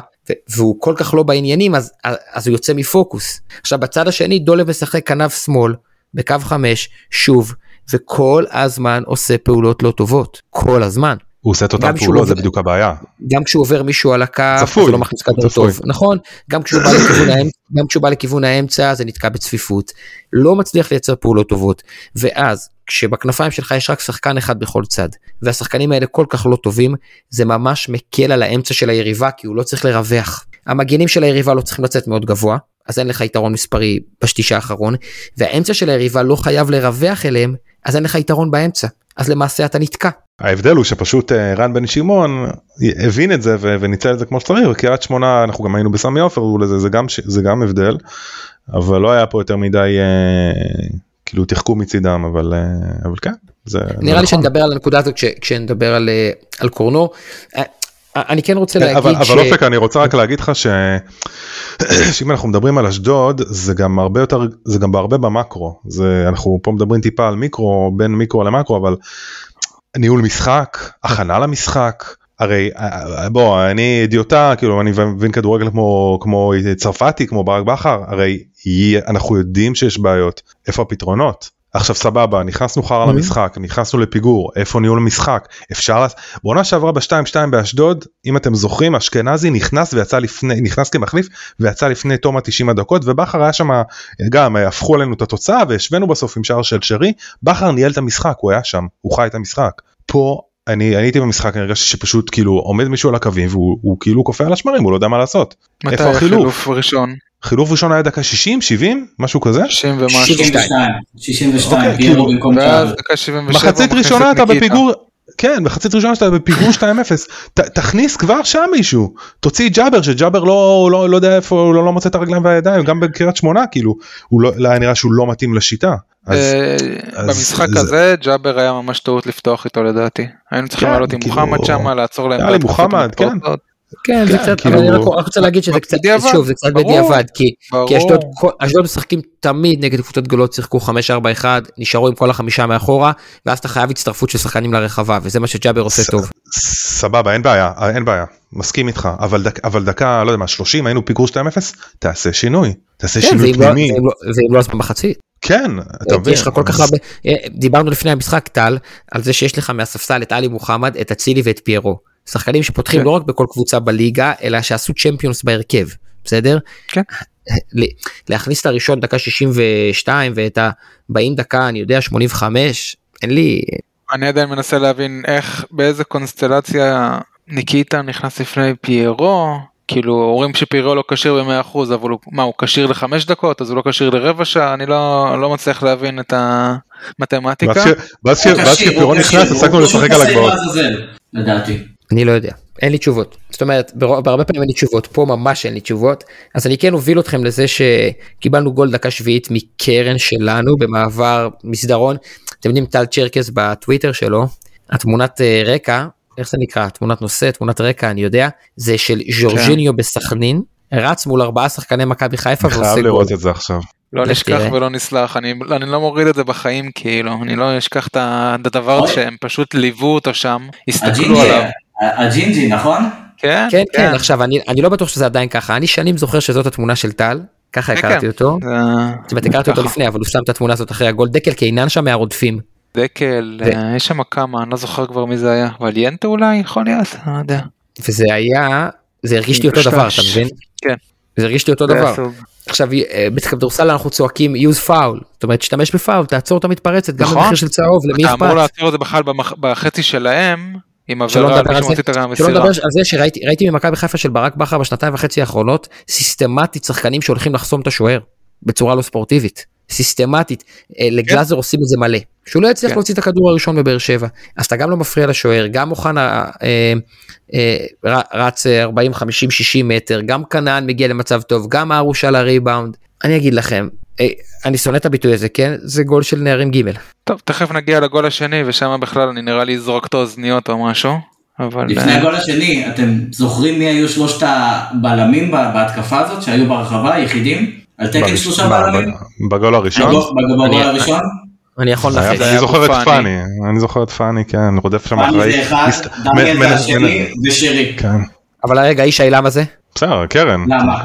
והוא כל כך לא בעניינים, אז, אז הוא יוצא מפוקוס. עכשיו בצד השני דולב משחק כנף שמאל, בקו 5, שוב, וכל הזמן עושה פעולות לא טובות, כל הזמן. הוא עושה את אותן פעולות, זה בדיוק הבעיה. גם כשהוא עובר מישהו על הקו, זה לא מכניס כדור טוב, נכון? גם כשהוא, בא לכיוון האמצע, גם כשהוא בא לכיוון האמצע זה נתקע בצפיפות. לא מצליח לייצר פעולות טובות. ואז כשבכנפיים שלך יש רק שחקן אחד בכל צד, והשחקנים האלה כל כך לא טובים, זה ממש מקל על האמצע של היריבה כי הוא לא צריך לרווח. המגנים של היריבה לא צריכים לצאת מאוד גבוה, אז אין לך יתרון מספרי בשליש האחרון, והאמצע של היריבה לא חייב לרווח אליהם, אז אין לך יתרון באמצע, אז למעשה אתה נתקע. ההבדל הוא שפשוט אה, רן בן שמעון הבין את זה וניצל את זה כמו שצריך בקריית שמונה אנחנו גם היינו בסמי עופר זה, זה גם זה גם הבדל אבל לא היה פה יותר מדי אה, כאילו תחכום מצידם אבל אה, אבל כן זה נראה זה לי נכון. שנדבר על הנקודה הזאת כשנדבר על, אה, על קורנו אה, אני כן רוצה כן, להגיד אבל, ש... אבל אופק אני רוצה רק להגיד לך ש... שאם אנחנו מדברים על אשדוד זה גם הרבה יותר זה גם בהרבה במקרו. זה אנחנו פה מדברים טיפה על מיקרו בין מיקרו למקרו אבל ניהול משחק הכנה למשחק הרי בוא אני אידיוטה כאילו אני מבין כדורגל כמו כמו צרפתי כמו ברק בכר הרי אנחנו יודעים שיש בעיות. איפה הפתרונות עכשיו סבבה נכנסנו חרא למשחק נכנסנו לפיגור איפה ניהול המשחק? אפשר בעונה שעברה ב-2-2 באשדוד אם אתם זוכרים אשכנזי נכנס ויצא לפני נכנס כמחליף ויצא לפני תום ה-90 הדקות ובכר היה שם גם הפכו עלינו את התוצאה והשווינו בסוף עם שער של שרי. בכר ניהל את המשחק הוא היה שם הוא חי את המשחק. פה אני הייתי במשחק אני הרגשתי שפשוט כאילו עומד מישהו על הקווים והוא כאילו קופא על השמרים הוא לא יודע מה לעשות. מתי החילוף? ראשון? חילוף ראשון היה דקה 60 70 משהו כזה 60 ומשהו 62 62 אוקיי, כאילו, מחצית ראשונה אתה בפיגור כן בחצי ראשונה שאתה בפיגור 2-0 ת, תכניס כבר שם מישהו תוציא ג'אבר שג'אבר לא לא לא יודע איפה הוא לא, לא מוצא את הרגליים והידיים גם בקריית שמונה כאילו הוא לא היה נראה שהוא לא מתאים לשיטה. אז, אה, אז במשחק זה- הזה ג'אבר היה ממש טעות לפתוח איתו לדעתי. היינו צריכים כן, לעלות עם כאילו, מוחמד שמה לעצור להם. היה לי מוחמד, כן. כן, זה כן, קצת, כאילו- אבל אני רק רוצה להגיד שזה קצת, שוב, זה קצת בדיעבד, כי אשדוד משחקים תמיד נגד קבוצות גדולות, שיחקו 5-4-1, נשארו עם כל החמישה מאחורה, ואז אתה חייב הצטרפות של שחקנים לרחבה, וזה מה שג'אבר עושה טוב. סבבה אין בעיה אין בעיה מסכים איתך אבל דק, אבל דקה לא יודע מה 30 היינו פיגור 2-0 תעשה שינוי תעשה כן, שינוי לא- פנימי ואם לא- לא אז במחצית. כן אתה מבין יש לך כל כך הרבה, אה, דיברנו לפני המשחק טל, על זה שיש לך מהספסל את עלי מוחמד, את אצילי ואת פיירו. שחקנים שפותחים כן. לא רק בכל קבוצה בליגה, אלא שעשו צ'מפיונס בהרכב, בסדר? כן. להכניס את הראשון דקה 62 ואת הבאים דקה, אני יודע, 85, אין לי, אני עדיין מנסה להבין איך, באיזה קונסטלציה ניקיטה נכנס לפני פיירו. כאילו אומרים שפיירו לא כשיר ב-100% אבל הוא, מה הוא כשיר לחמש דקות אז הוא לא כשיר לרבע שעה אני לא לא מצליח להבין את המתמטיקה. ואז ש- ואז ש- הוא ואז כשיר, שפירון הוא נכנס הפסקנו לשחק על הגבעות. לעזאזל, לדעתי. אני לא יודע, אין לי תשובות. זאת אומרת, ברוב- בהרבה פעמים אין לי תשובות, פה ממש אין לי תשובות. אז אני כן אוביל אתכם לזה שקיבלנו גול דקה שביעית מקרן שלנו במעבר מסדרון. אתם יודעים, טל צ'רקס בטוויטר שלו, התמונת אה, רקע, איך זה נקרא? תמונת נושא, תמונת רקע, אני יודע, זה של ז'ורג'יניו בסכנין, רץ מול ארבעה שחקני מכבי חיפה אני ועושה חייב גול. לראות את זה עכשיו. לא נשכח תראה. ולא נסלח אני אני לא מוריד את זה בחיים כאילו אני לא אשכח את הדבר. שהם פשוט ליוו אותו שם הסתכלו עליו. הג'ינג'י, נכון? כן כן, כן, עכשיו אני אני לא בטוח שזה עדיין ככה, אני שנים זוכר שזאת התמונה של טל, ככה כן, הכרתי כן. אותו. זאת אומרת, הכרתי אותו. לפני, אבל הוא שם את התמונה הזאת אחרי הגול. דקל קיינן שם מהרודפים. דקל ו- אה, יש שם כמה אני לא זוכר כבר מי זה היה וליאנטה אולי יכול להיות אני לא יודע. וזה היה, זה הרגיש לי אותו. דבר, אתה מבין? כן. זה הרגיש לי אותו דבר. הסוג. עכשיו, אה, בכדורסל אנחנו צועקים use foul, זאת אומרת, תשתמש בפאול, תעצור את המתפרצת, גם נכון. במחיר של צהוב, למי אתה אמור אכפת? לעצור את זה בכלל בחצי שלהם עם עבירה על נדבר מי על זה, שמוציא את שלא המסירה. נדבר על זה שראיתי ראיתי ממכבי חיפה של ברק בכר בשנתיים וחצי האחרונות, סיסטמטית שחקנים שהולכים לחסום את השוער, בצורה לא ספורטיבית. סיסטמטית, אה, לגלאזר עושים את זה מלא, שהוא לא יצליח כן. להוציא את הכדור הראשון בבאר שבע, אז אתה גם לא מפריע לשוער, גם אוחנה אה, אה, ר- רץ אה, 40, 50, 60 מטר, גם כנען מגיע למצב טוב, גם ארוש על הריבאונד, אני אגיד לכם, אה, אני שונא את הביטוי הזה, כן? זה גול של נערים ג' טוב תכף נגיע לגול השני ושם בכלל אני נראה לי זרוק את האוזניות או משהו. אבל לפני אה, הגול השני, אתם זוכרים מי היו שלושת הבלמים בהתקפה הזאת שהיו ברחבה, היחידים? על תקן בראש- שלושה בלמים? בגול הראשון. בגול בגול אני- הראשון? אני יכול לנחש. אני זוכר את פאני. פאני אני זוכר את פאני כן רודף שם פאני אחרי. זה אחד, דניאל זה השני ושרי. כן. אבל רגע, איש האילם הזה? בסדר קרן. למה?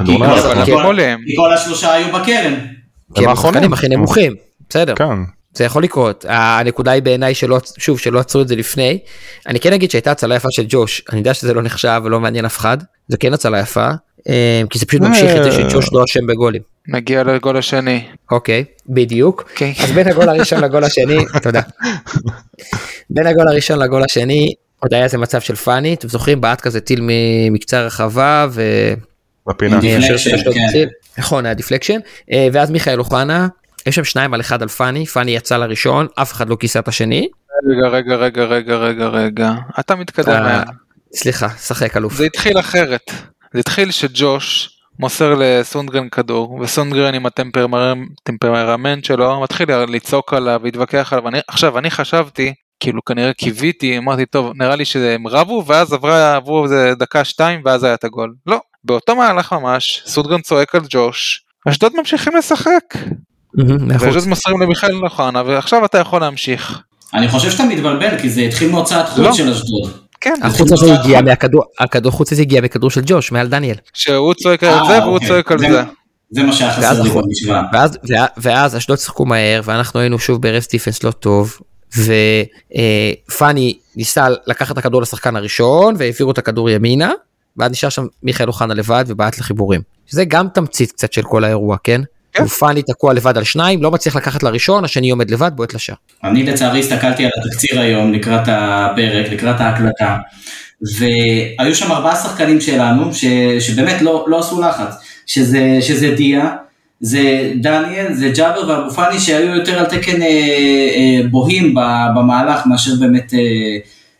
כי כל השלושה היו בקרן. כי הם האחרונים. השחקנים הכי נמוכים, בסדר. כן. זה יכול לקרות הנקודה היא בעיניי שלא שוב שלא עצרו את זה לפני אני כן אגיד שהייתה הצלה יפה של ג'וש אני יודע שזה לא נחשב ולא מעניין אף אחד זה כן הצלה יפה אה, כי זה פשוט ממשיך את זה שג'וש לא אשם בגולים נגיע לגול השני. אוקיי בדיוק אוקיי. אז בין הגול הראשון לגול השני תודה בין הגול הראשון לגול השני עוד היה איזה מצב של פאני אתם זוכרים בעט כזה טיל מ- מקצה הרחבה ו... בפינה. אשדוד כן. הציל. נכון היה deflection אה, ואז מיכאל אוחנה יש שם שניים על אחד על פאני פאני יצא לראשון אף אחד לא כיסה את השני רגע רגע רגע רגע רגע רגע אתה מתקדם. אה. סליחה, שחק אלוף. זה התחיל אחרת. זה התחיל שג'וש מוסר לסונדגרן כדור וסונדגרן עם הטמפרמנט הטמפרמנט שלו מתחיל לצעוק עליו להתווכח עליו. אני, עכשיו אני חשבתי כאילו כנראה קיוויתי אמרתי טוב נראה לי שהם רבו ואז עברה עברו איזה דקה שתיים ואז היה את הגול. לא באותו מהלך ממש סונדגרן צועק על ג'וש. אשדוד ממשיכים לשחק. ואשדוד מוסרים למיכאל אוחנה ועכשיו אתה יכול להמשיך. אני חושב שאתה מתבלבל כי זה התחיל מהוצאת לא. חוץ של אשדוד. כן. החוץ הזה הגיע מהכדור, הכדור חוץ הזה הגיע מכדור של ג'וש, מעל דניאל. שהוא צועק על אה, זה והוא אוקיי. צועק על זה- זה. מה שהיה ואז חסר לי נכון. במשוואה. ואז, אשדוד שיחקו מהר, ואנחנו היינו שוב ברס דיפנס לא טוב, ופאני ניסה לקחת את הכדור לשחקן הראשון, והעבירו את הכדור ימינה, ואז נשאר שם מיכאל אוחנה לבד ובעט לחיבורים. שזה גם תמצית קצת של כל האירוע, כן? כן. פאני תקוע לבד על שניים, לא מצליח לקחת לראשון, השני עומד לבד, בועט לשער. אני לצערי הסתכלתי על התקציר היום לקראת הפרק, לקראת ההקלטה, והיו שם ארבעה שחקנים שלנו, ש, שבאמת לא, לא עשו לחץ, שזה, שזה דיה, זה דניאל, זה ג'אבר ואבו פאני שהיו יותר על תקן אה, אה, בוהים במהלך מאשר באמת אה,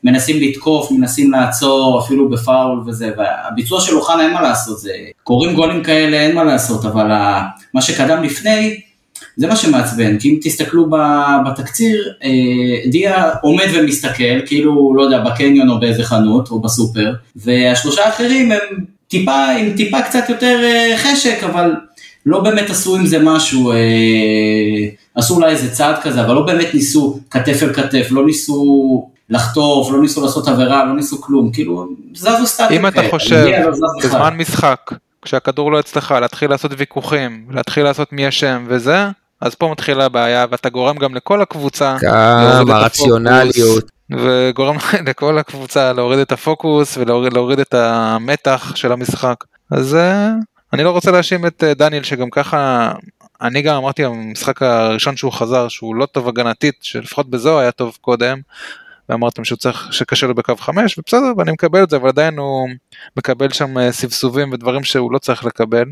מנסים לתקוף, מנסים לעצור, אפילו בפאול וזה, והביצוע של אוחנה אין מה לעשות, זה, קורים גולים כאלה אין מה לעשות, אבל ה, מה שקדם לפני, זה מה שמעצבן, כי אם תסתכלו בתקציר, אה, דיה עומד ומסתכל, כאילו, לא יודע, בקניון או באיזה חנות, או בסופר, והשלושה האחרים הם טיפה, עם טיפה קצת יותר אה, חשק, אבל לא באמת עשו עם זה משהו, אה, עשו אולי איזה צעד כזה, אבל לא באמת ניסו כתף אל כתף, לא ניסו לחטוף, לא ניסו לעשות עבירה, לא ניסו כלום, כאילו, זזו סטטים. אם אתה חושב, בזמן משחק, כשהכדור לא אצלך, להתחיל לעשות ויכוחים, להתחיל לעשות מי אשם וזה, אז פה מתחילה הבעיה, ואתה גורם גם לכל הקבוצה. כמה רציונליות. וגורם לכל הקבוצה להוריד את הפוקוס ולהוריד את המתח של המשחק. אז אה, אני לא רוצה להאשים את אה, דניאל שגם ככה, אני גם אמרתי במשחק הראשון שהוא חזר שהוא לא טוב הגנתית, שלפחות בזו היה טוב קודם, ואמרתם שהוא צריך, שקשה לו בקו 5, ובסדר, ואני מקבל את זה, אבל עדיין הוא מקבל שם אה, סבסובים ודברים שהוא לא צריך לקבל.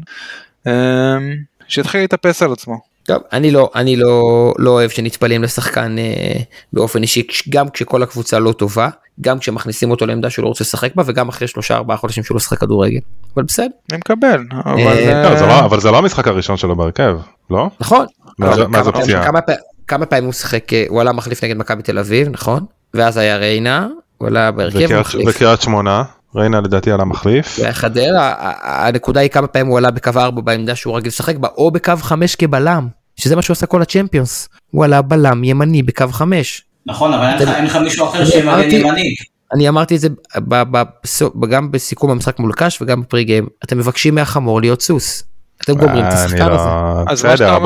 שיתחיל להתאפס על עצמו. טוב, אני לא, אני לא, לא אוהב שנטפלים לשחקן אה, באופן אישי, גם כשכל הקבוצה לא טובה, גם כשמכניסים אותו לעמדה שהוא לא רוצה לשחק בה, וגם אחרי שלושה ארבעה חודשים שהוא לא שחק כדורגל. אבל בסדר. אני מקבל, אבל... אה, לא, זה לא, אבל זה לא המשחק הראשון שלו בהרכב, לא? נכון. מה זה פציעה? כמה, כמה פעמים הוא שיחק, אה, הוא עלה מחליף נגד מכבי תל אביב, נכון? ואז היה ריינה, הוא עלה בהרכב מחליף. וקריית שמונה. ריינה לדעתי על המחליף. וחדרה, הנקודה היא כמה פעמים הוא עלה בקו 4 בעמדה שהוא רגיל לשחק בה, או בקו 5 כבלם. שזה מה שהוא עשה כל הצ'מפיונס. הוא עלה בלם ימני בקו חמש. נכון, אבל אין לך מישהו אחר שימגן ימני. אני אמרתי את זה גם בסיכום המשחק מול קאש וגם בפרי גיים, אתם מבקשים מהחמור להיות סוס. אתם גומרים את השחקן לא- הזה. בסדר,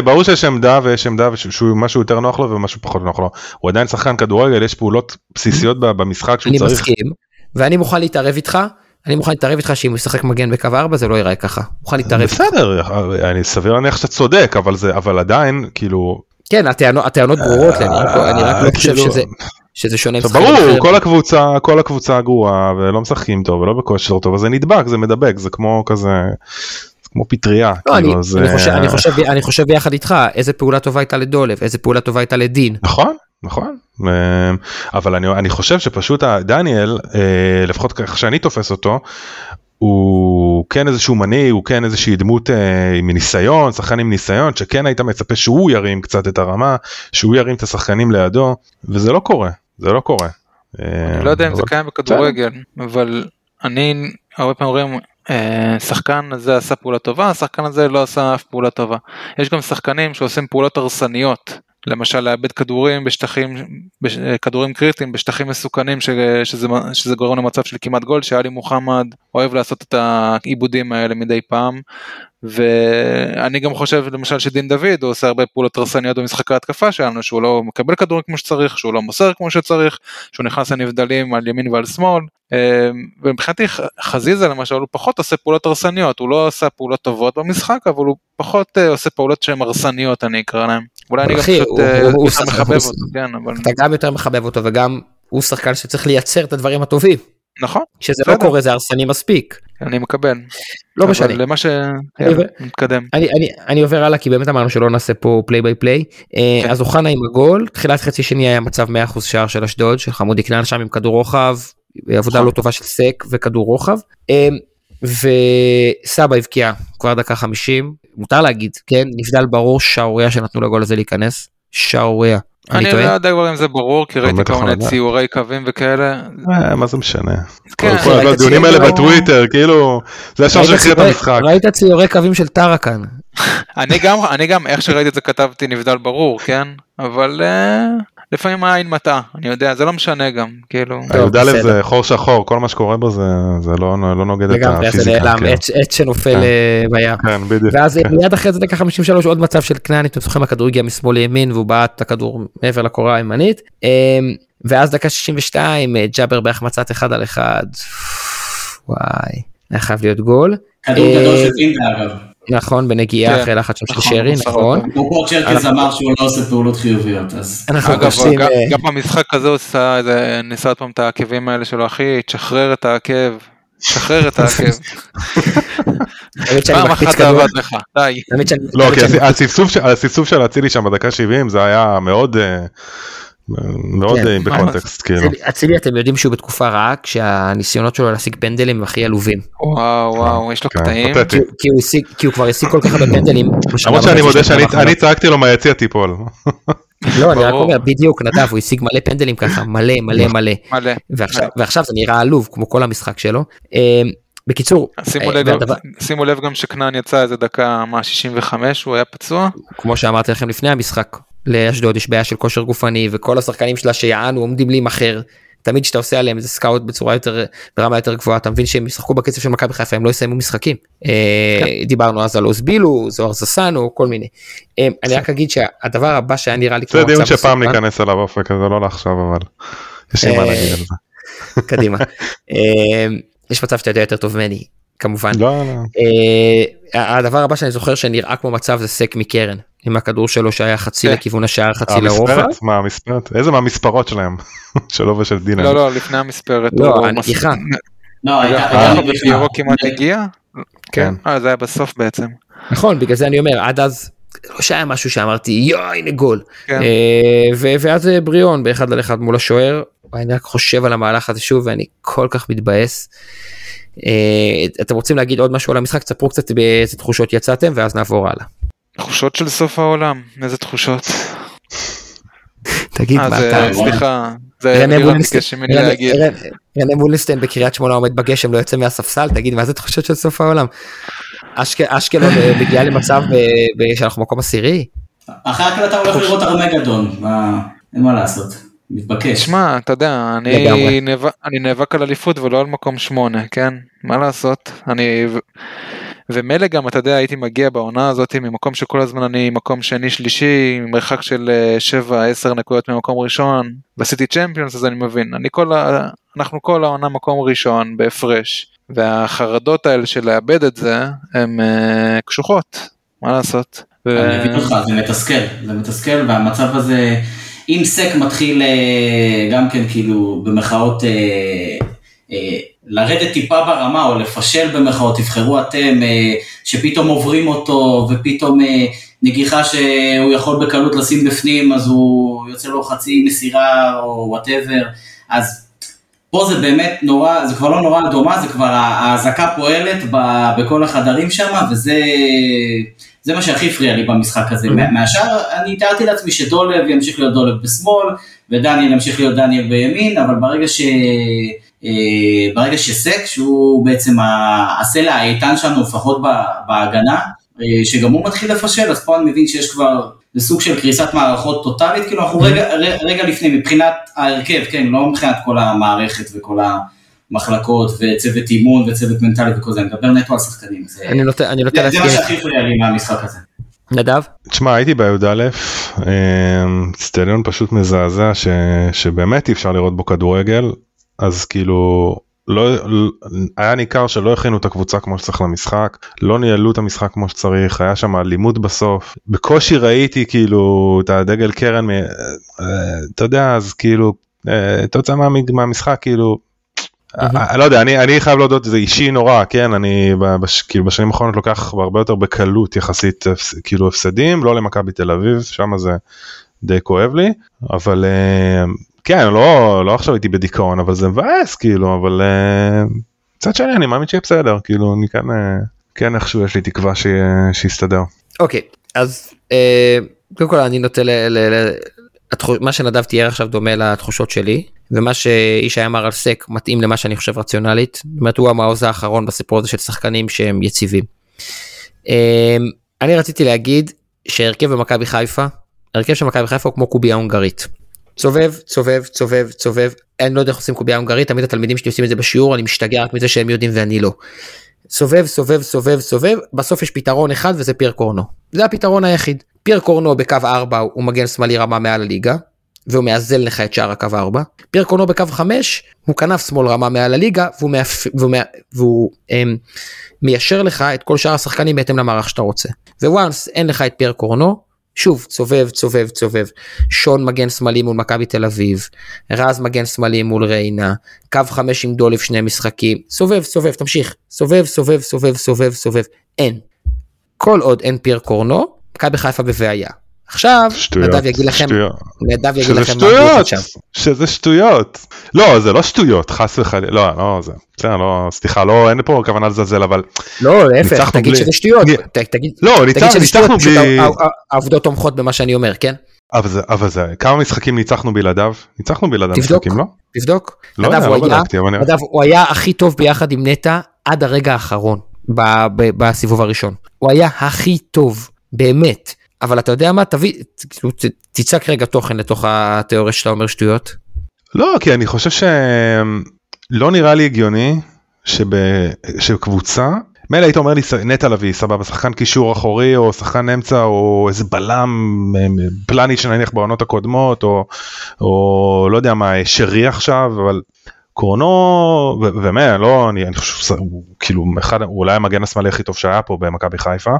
ברור שיש עמדה ויש עמדה שמשהו יותר נוח לו ומשהו פחות נוח לו. הוא עדיין שחקן כדורגל, יש פעולות בסיסיות במשחק שהוא צריך. אני מסכים, ואני מוכן להתערב איתך אני מוכן להתערב איתך שאם הוא ישחק מגן בקו 4 זה לא ייראה ככה. מוכן להתערב. בסדר, אני סביר להניח שאתה צודק, אבל זה, אבל עדיין, כאילו... כן, הטענות, הטענות ברורות אני רק לא חושב כאילו- שזה... שזה שונה ברור כל הקבוצה כל הקבוצה גרועה ולא משחקים טוב ולא בכושר טוב אז זה נדבק זה מדבק זה כמו כזה כמו פטריה. לא, כאילו, אני, זה... אני, חושב, אני, חושב, אני חושב ביחד איתך איזה פעולה טובה הייתה לדולב איזה פעולה טובה הייתה לדין. נכון נכון אמ, אבל אני, אני חושב שפשוט דניאל אה, לפחות איך שאני תופס אותו הוא כן איזשהו מנהיג הוא כן איזושהי דמות אה, עם ניסיון שחקן עם ניסיון שכן היית מצפה שהוא ירים קצת את הרמה שהוא ירים את השחקנים לידו וזה לא קורה זה לא קורה. אני לא יודע אם זה קיים בכדורגל אבל אני הרבה פעמים רואים אה, שחקן הזה עשה פעולה טובה השחקן הזה לא עשה אף פעולה טובה. יש גם שחקנים שעושים פעולות הרסניות למשל לאבד כדורים בשטחים, כדורים קריטיים בשטחים מסוכנים שזה, שזה גורם למצב של כמעט גול שאלי מוחמד אוהב לעשות את העיבודים האלה מדי פעם ואני גם חושב למשל שדין דוד הוא עושה הרבה פעולות הרסניות במשחק ההתקפה שלנו שהוא לא מקבל כדורים כמו שצריך שהוא לא מוסר כמו שצריך שהוא נכנס לנבדלים על ימין ועל שמאל אמ, ומבחינתי חזיזה למשל הוא פחות עושה פעולות הרסניות הוא לא עושה פעולות טובות במשחק אבל הוא פחות אה, עושה פעולות שהן הרסניות אני אקרא להם. אולי אני גם קצת אה, יותר מחבב אותו, כן אבל... אתה גם יותר מחבב אותו וגם הוא שחקן שצריך לייצר את הדברים הטובים. נכון. כשזה לא קורה זה הרסני מספיק. אני מקבל. לא משנה. למה ש... נתקדם. אני, עובר הלאה כי באמת אמרנו שלא נעשה פה play by play. אז אוחנה עם הגול, תחילת חצי שני היה מצב 100% שער של אשדוד, של חמודי כנען שם עם כדור רוחב, עבודה לא טובה של סק וכדור רוחב. וסבע הבקיע כבר דקה 50, מותר להגיד, כן, נבדל ברור שערוריה שנתנו לגול הזה להיכנס, שערוריה. אני לא יודע כבר אם זה ברור כי ראיתי כל מיני ציורי קווים וכאלה. אה, מה זה משנה. כן, כל הדיונים האלה בטוויטר כאילו זה השאר שהכריע את המשחק. ראית ציורי קווים של טראקן. אני גם איך שראיתי את זה כתבתי נבדל ברור כן אבל אה, לפעמים העין מטעה, אני יודע, זה לא משנה גם, כאילו. הי"א זה חור שחור, כל מה שקורה בו זה, זה לא, לא נוגד את הפיזיקה. זה נעלם, כן. עץ שנופל כן. אה, בים. כן, בדיוק. ואז כן. מיד אחרי זה דקה 53 עוד מצב של כנעני, אתם זוכרים, הכדור הגיע משמאל לימין והוא בעט את הכדור מעבר לקורה הימנית. אמ, ואז דקה 62, אה, ג'אבר בהחמצת אחד על אחד. וואי, היה חייב להיות גול. כדור גדול של פינדה אגב. נכון בנגיעה כן. אחרי לחץ של נכון, שרי נכון. פה צ'רקז אמר שהוא לא עושה פעולות חיוביות אז. אגב אה, גם במשחק הזה הוא עושה איזה ניסה עוד פעם את העקבים האלה שלו אחי תשחרר את העקב. שחרר את העקב. פעם אחת זה עבד לך די. לא הסיסוף של אצילי שם בדקה 70 זה היה מאוד. מאוד כן, אה, בקונטקסט כאילו. אצילי- אתם יודעים שהוא בתקופה רעה כשהניסיונות שלו להשיג פנדלים הם הכי עלובים. וואו וואו יש לו כן, קטעים. כי הוא- כי הוא השיג- כי הוא כבר השיג כל כך הרבה פנדלים. למרות שאני מודה שאני צעקתי לו מהיציע תיפול. לא אני רק. אומר בדיוק נדב הוא השיג מלא פנדלים ככה מלא מלא מלא מלא. ועכשיו ועכשיו זה נראה עלוב כמו כל המשחק שלו. אה, בקיצור שימו אה, לב, גם- והדבר- שימו לב גם שכנען יצא איזה דקה מה 65 הוא היה פצוע. כמו שאמרתי לכם לפני המשחק לאשדוד יש בעיה של כושר גופני וכל השחקנים שלה שיענו עומדים להימכר. תמיד כשאתה עושה עליהם איזה סקאוט בצורה יותר ברמה יותר גבוהה אתה מבין שהם ישחקו בקצב של מכבי חיפה הם לא יסיימו משחקים. אה, דיברנו אז על אוזבילו זוהר זסנו כל מיני. אה, אני רק אגיד שהדבר הבא שהיה נראה לי זה דיון שפעם ניכנס אליו אופק זה לא לעכשיו אבל. יש לי מה אה, להגיד על זה. קדימה. יש מצב שאתה יודע יותר טוב ממני כמובן. לא, לא. הדבר הבא שאני זוכר שנראה כמו מצב זה סק מקרן עם הכדור שלו שהיה חצי כן. לכיוון השער חצי לרוחב. המספרת? מה המספרת? איזה מהמספרות שלהם? שלו ושל דינה. לא לא לפני המספרת. לא, הנגיחה. לא, הייתה. פיורו כמעט הגיע. כן. אה זה היה בסוף בעצם. נכון בגלל זה אני אומר עד אז לא שהיה משהו שאמרתי יואי הנה גול. כן. אה, ו- ואז אה, בריאון באחד על אחד מול השוער אני רק חושב על המהלך הזה שוב ואני כל כך מתבאס. אה, אתם רוצים להגיד עוד משהו על המשחק תספרו קצת באיזה תחושות יצאתם ואז נעבור הלאה. תחושות של סוף העולם איזה תחושות. תגיד אה, מה זה- אתה. סליחה. זה רנה לירן מולינסטיין- ביקש ממני להגיד. רנה- מולינסטיין בקריית שמונה עומד בגשם לא יוצא מהספסל תגיד מה זה תחושות של סוף העולם. אשק- אשקלון אה, מגיעה למצב ב- ב- שאנחנו מקום עשירי. אחרי ההקלטה הוא הולך לראות ארמגדון, מה- אין מה לעשות, מתבקש. שמע אתה יודע. אני נאבק, אני נאבק על אליפות ולא על מקום שמונה כן מה לעשות אני ומילא גם אתה יודע הייתי מגיע בעונה הזאת ממקום שכל הזמן אני מקום שני שלישי מרחק של 7-10 נקודות ממקום ראשון ועשיתי צ'מפיונס אז אני מבין אני כל ה... אנחנו כל העונה מקום ראשון בהפרש והחרדות האלה של לאבד את זה הן uh, קשוחות מה לעשות. ו- אני מבין אותך, זה מתסכל, זה מתסכל, והמצב הזה, אם סק מתחיל אה, גם כן כאילו במחאות, אה, אה, לרדת טיפה ברמה או לפשל במחאות, תבחרו אתם, אה, שפתאום עוברים אותו ופתאום אה, נגיחה שהוא יכול בקלות לשים בפנים, אז הוא יוצא לו חצי מסירה או whatever, אז פה זה באמת נורא, זה כבר לא נורה אדומה, זה כבר האזעקה פועלת ב- בכל החדרים שם, וזה זה מה שהכי הפריע לי במשחק הזה. מה- מהשאר, אני תיארתי לעצמי שדולב ימשיך להיות דולב בשמאל, ודניאל ימשיך להיות דניאל בימין, אבל ברגע ש... אה, ברגע שסק, שהוא בעצם ה- הסלע האיתן שלנו, לפחות בהגנה, אה, שגם הוא מתחיל לפשל, אז פה אני מבין שיש כבר, זה סוג של קריסת מערכות טוטאלית, כאילו אנחנו רגע, רגע לפני, מבחינת ההרכב, כן, לא מבחינת כל המערכת וכל המחלקות וצוות אימון וצוות מנטלי וכל זה, אני מדבר נטו על שחקנים. זה, אני נוטה אני נוטה זה, זה מה להסכים. שהכי הפריע לי מהמשחק הזה. נדב? תשמע הייתי בי"א, אצטדיון פשוט מזעזע ש, שבאמת אי אפשר לראות בו כדורגל, אז כאילו לא, היה ניכר שלא הכינו את הקבוצה כמו שצריך למשחק, לא ניהלו את המשחק כמו שצריך, היה שם אלימות בסוף, בקושי ראיתי כאילו את הדגל קרן, מ- אה, אתה יודע אז כאילו, אה, מה- מהמשחק כאילו. אני לא יודע אני אני חייב להודות זה אישי נורא כן אני כאילו בשנים האחרונות לוקח הרבה יותר בקלות יחסית כאילו הפסדים לא למכבי תל אביב שם זה די כואב לי אבל אה, כן לא לא עכשיו הייתי בדיכאון אבל זה מבאס כאילו אבל אה, מצד שני אני מאמין שיהיה בסדר כאילו אני כן אה, כן איכשהו יש לי תקווה שיסתדר. אוקיי אז אה, קודם כל אני נוטה מה שנדב תיאר עכשיו דומה לתחושות שלי ומה שישי אמר על סק מתאים למה שאני חושב רציונלית. זאת אומרת הוא המעוז האחרון בסיפור הזה של שחקנים שהם יציבים. אני רציתי להגיד שהרכב במכבי חיפה הרכב של מכבי חיפה הוא כמו קובייה הונגרית. סובב סובב סובב סובב. אני לא יודע איך עושים קובייה הונגרית תמיד התלמידים שלי עושים את זה בשיעור אני משתגע רק מזה שהם יודעים ואני לא. סובב סובב סובב סובב בסוף יש פתרון אחד וזה פייר קורנו. זה הפתרון היחיד. פייר קורנו בקו 4 הוא מגן שמאלי רמה מעל הליגה והוא מאזן לך את שער הקו 4 פייר קורנו בקו 5 הוא כנף שמאל רמה מעל הליגה והוא, מאפ... והוא, מא... והוא הם, מיישר לך את כל שאר השחקנים בהתאם למערך שאתה רוצה. וואנס אין לך את פייר קורנו שוב צובב צובב צובב. שון מגן שמאלי מול מכבי תל אביב. רז מגן שמאלי מול ריינה. קו 5 עם דולף שני משחקים. סובב סובב תמשיך. סובב סובב סובב סובב סובב אין. כל עוד אין פייר קורנו מכבי חיפה בבעיה עכשיו שטויות, נדב יגיד לכם, שטויות. נדב יגיד לכם מה שטויות, הוא חשב. שזה שטויות. לא, זה לא שטויות, חס וחלילה, לא, לא, זה, בסדר, לא, סליחה, לא, אין פה כוונה לזלזל, אבל, לא להפך תגיד בלי- שזה שטויות אני- ת- תגיד לא, תגיד ניצחנו, שזה שטויות בלי, העובדות תומכות במה שאני אומר כן אבל זה, אבל זה, כמה משחקים ניצחנו בלעדיו? ניצחנו בלעדיו תבדוק. משחקים, לא? תבדוק. לא נדב, יודע, לא בדקתי, אבל. נדב הוא היה הכי טוב ביחד עם נטע עד הרגע האחרון ב- ב- בסיבוב הראשון. הוא היה הכי טוב באמת. אבל אתה יודע מה תביא כאילו, תצעק רגע תוכן לתוך התיאוריה שאתה אומר שטויות. לא, כי אני חושב שלא נראה לי הגיוני שב... שקבוצה, מילא היית אומר לי נטע לביא, סבבה, שחקן קישור אחורי או שחקן אמצע או איזה בלם אה, פלני שנניח בעונות הקודמות או, או לא יודע מה, שרי עכשיו, אבל קורנו, באמת, לא, אני, אני חושב שהוא כאילו אחד, הוא אולי המגן השמאלי הכי טוב שהיה פה במכבי חיפה.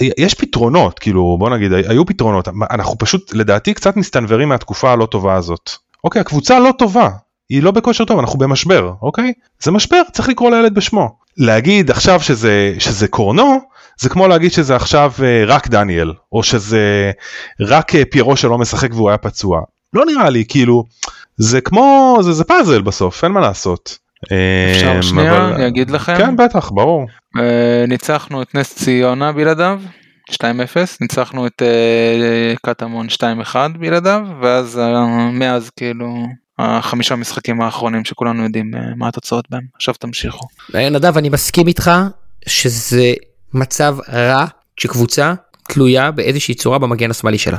יש פתרונות, כאילו, בוא נגיד, היו פתרונות, אנחנו פשוט לדעתי קצת מסתנוורים מהתקופה הלא טובה הזאת. אוקיי, הקבוצה לא טובה, היא לא בכושר טוב, אנחנו במשבר, אוקיי? זה משבר, צריך לקרוא לילד בשמו. להגיד עכשיו שזה, שזה קורנו, זה כמו להגיד שזה עכשיו אה, רק דניאל, או שזה רק אה, פירו שלא משחק והוא היה פצוע. לא נראה לי, כאילו, זה כמו, זה, זה פאזל בסוף, אין מה לעשות. אפשר אה, שנייה, אבל- אני אגיד לכם. כן, בטח, ברור. אה, ניצחנו את נס ציונה בלעדיו, 2-0, ניצחנו את אה, קטמון 2-1 בלעדיו, ואז אה, מאז כאילו החמישה משחקים האחרונים שכולנו יודעים מה התוצאות בהם. עכשיו תמשיכו. נדב אני מסכים איתך שזה מצב רע כשקבוצה תלויה באיזושהי צורה במגן השמאלי שלה.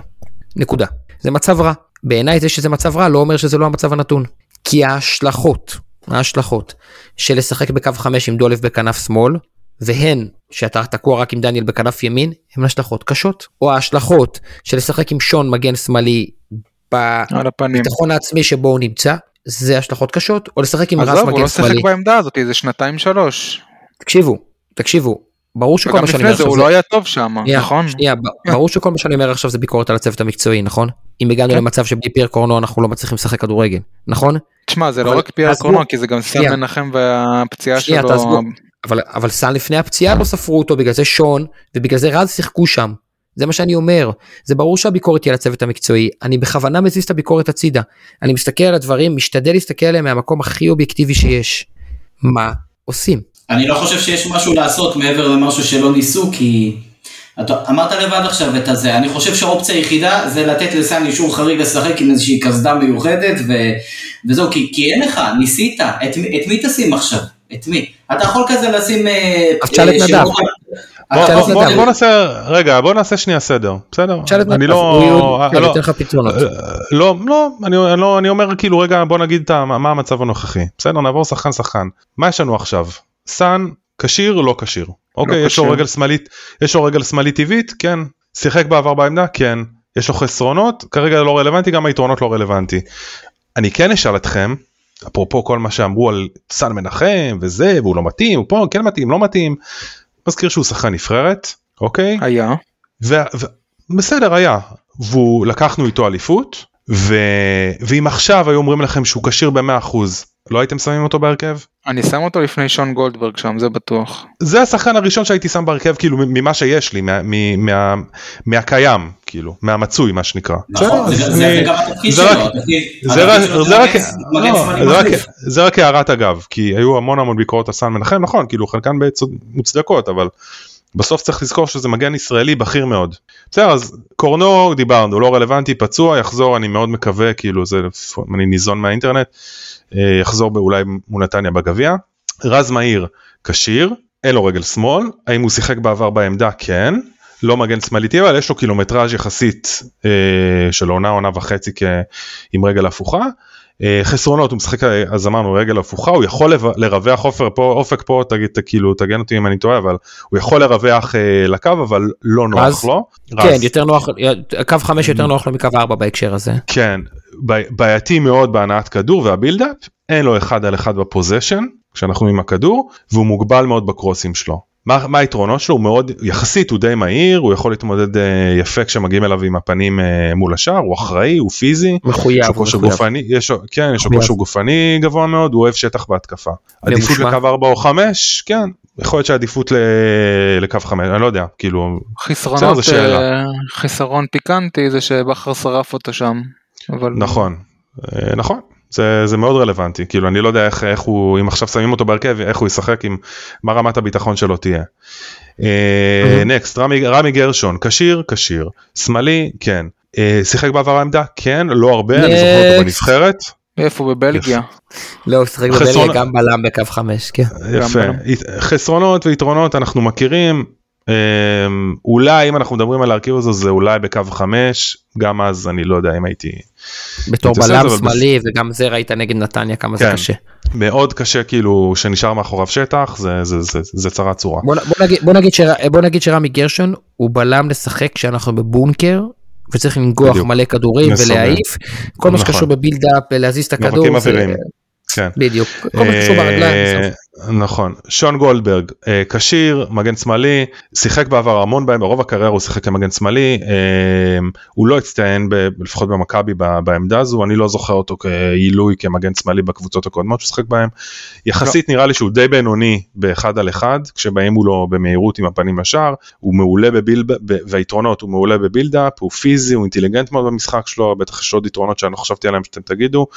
נקודה. זה מצב רע. בעיניי זה שזה מצב רע לא אומר שזה לא המצב הנתון. כי ההשלכות, ההשלכות של לשחק בקו 5 עם דולב בכנף שמאל, והן שאתה תקוע רק עם דניאל בכנף ימין, הן השלכות קשות. או ההשלכות של לשחק עם שון מגן שמאלי. בביטחון העצמי שבו הוא נמצא, זה השלכות קשות. או לשחק עם רז עזוב, הוא מגן לא שיחק שמאלי. בעמדה הזאת איזה שנתיים שלוש. תקשיבו, תקשיבו, ברור שכל מה שאני לפני אומר זה עכשיו הוא זה... לא היה טוב שם, שנייה, נכון? שנייה, ב- ברור שכל מה שאני אומר עכשיו זה ביקורת על הצוות המקצועי, נכון? אם הגענו כן. למצב שבלי פייר קורנו אנחנו לא מצליחים לשחק כדורגל, נכון? תשמע זה לא רק פייר. קורנו כי זה גם סאן שנייה. מנחם והפציעה שנייה, שלו. תעזבו. אבל סאן לפני הפציעה לא ספרו אותו בגלל זה שון ובגלל זה רז שיחקו שם. זה מה שאני אומר זה ברור שהביקורת היא על הצוות המקצועי אני בכוונה מזיז את הביקורת הצידה אני מסתכל על הדברים משתדל להסתכל עליהם מהמקום הכי אובייקטיבי שיש. מה עושים? אני לא חושב שיש משהו לעשות מעבר למשהו שלא ניסו, כי... אתה אמרת לבד עכשיו את הזה, אני חושב שהאופציה היחידה זה לתת לסן אישור חריג לשחק עם איזושהי קסדה מיוחדת ו... וזהו, כי, כי אין לך, ניסית, את, את מי תשים עכשיו? את מי? אתה יכול כזה לשים... אה, אז תשאל את אה, נדב. בוא, בוא, נדב. בוא נעשה, רגע, בוא נעשה שנייה סדר, בסדר? את אני לא, אה, כן, לא, לך פתרונות. לא, לא, אני, אני לא, אני אומר כאילו רגע בוא נגיד את מה המצב הנוכחי, בסדר נעבור שחקן שחקן, מה יש לנו עכשיו? סאן כשיר לא כשיר, אוקיי יש לו. רגל שמאלית, יש לו רגל שמאלית טבעית, כן, שיחק בעבר בעמדה, כן, יש לו חסרונות, כרגע לא רלוונטי, גם היתרונות לא רלוונטי. אני כן אשאל אתכם, אפרופו כל מה שאמרו על סאן מנחם וזה, והוא לא מתאים, הוא פה כן מתאים, לא מתאים, מזכיר שהוא שחקן נבחרת, אוקיי? היה. ו... ו... בסדר היה והוא לקחנו איתו אליפות ו... ואם עכשיו היו אומרים לכם שהוא כשיר ב-100% לא הייתם שמים אותו בהרכב? אני שם אותו לפני שון גולדברג שם זה בטוח. זה השחקן הראשון שהייתי שם בהרכב כאילו ממה שיש לי מה... מה... מה... מהקיים כאילו מהמצוי מה שנקרא. נכון, זה- גם התפקיד שלו, זה רק, הערת אגב כי היו המון המון ביקורות על סן מנחם נכון כאילו חלקן מוצדקות אבל בסוף צריך לזכור שזה מגן ישראלי בכיר מאוד. בסדר אז קורנו דיברנו לא רלוונטי פצוע יחזור אני מאוד מקווה כאילו זה אני ניזון מהאינטרנט יחזור אולי מול נתניה בגביע. רז מאיר כשיר אין לו רגל שמאל האם הוא שיחק בעבר בעמדה כן לא מגן שמאלי טבעי אבל יש לו קילומטראז' יחסית אה, של עונה עונה וחצי כ... עם רגל הפוכה. אה, חסרונות הוא משחק אה, אז אמרנו רגל הפוכה הוא יכול לרווח אופק פה אופק פה תגיד כאילו תגן אותי אם אני טועה אבל הוא יכול לרווח אה, לקו אבל לא נוח רז? לו. כן רז. יותר נוח קו 5 יותר נוח לו מקו 4 בהקשר הזה. כן, בעייתי מאוד בהנעת כדור והבילדאפ, אין לו אחד על אחד בפוזיישן, כשאנחנו עם הכדור, והוא מוגבל מאוד בקרוסים שלו. מה, מה היתרונות שלו? הוא מאוד, יחסית הוא די מהיר, הוא יכול להתמודד אה, יפה כשמגיעים אליו עם הפנים אה, מול השער, הוא אחראי, הוא פיזי, מחויב. הוא מחויב. גופני, יש כן, יש לו. כושר גופני גבוה מאוד, הוא אוהב שטח בהתקפה. עדיפות. לקו 4 או 5, כן, יכול להיות שעדיפות לקו 5 אני לא יודע כאילו חיסרונות חיסרון פיקנטי זה שבכר שרף אותו שם. אבל... נכון נכון זה, זה מאוד רלוונטי. כאילו אני לא יודע איך, איך הוא אם עכשיו שמים אותו בהרכב איך הוא ישחק עם מה רמת הביטחון שלו תהיה. נקסט רמי, רמי גרשון. כשיר כשיר. שמאלי כן. שיחק בעבר העמדה? כן לא הרבה אני זוכר אותו בנבחרת. איפה? בבלגיה? לא, הוא שיחק בבלגיה גם בלם בקו 5, כן. יפה, חסרונות ויתרונות אנחנו מכירים, אולי אם אנחנו מדברים על ההרכיב הזה זה אולי בקו 5, גם אז אני לא יודע אם הייתי... בתור בלם שמאלי וגם זה ראית נגד נתניה כמה זה כן. קשה. מאוד קשה כאילו שנשאר מאחוריו שטח זה, זה, זה, זה צרה צורה. בוא, בוא, נגיד, שרמי גרשון הוא בלם לשחק כשאנחנו בבונקר וצריך לנגוח. מלא כדורים ולהעיף כל מה שקשור בבילדאפ להזיז את הכדור. כן. בדיוק, כל מה שקשור ברגליים. נכון, שון גולדברג, כשיר, מגן שמאלי, שיחק בעבר המון בהם, ברוב הקריירה הוא שיחק כמגן שמאלי, הוא לא הצטיין לפחות במכבי בעמדה הזו, אני לא זוכר אותו כעילוי כמגן שמאלי בקבוצות הקודמות שהוא שיחק בהם. יחסית נראה לי שהוא די בינוני באחד על אחד, כשבאים מולו במהירות עם הפנים לשער, הוא מעולה בבילד, והיתרונות, הוא מעולה בבילדאפ, הוא פיזי, הוא אינטליגנט מאוד במשחק שלו, בטח יש עוד יתרונות שאני לא חשבתי עליהם שאתם תגידו.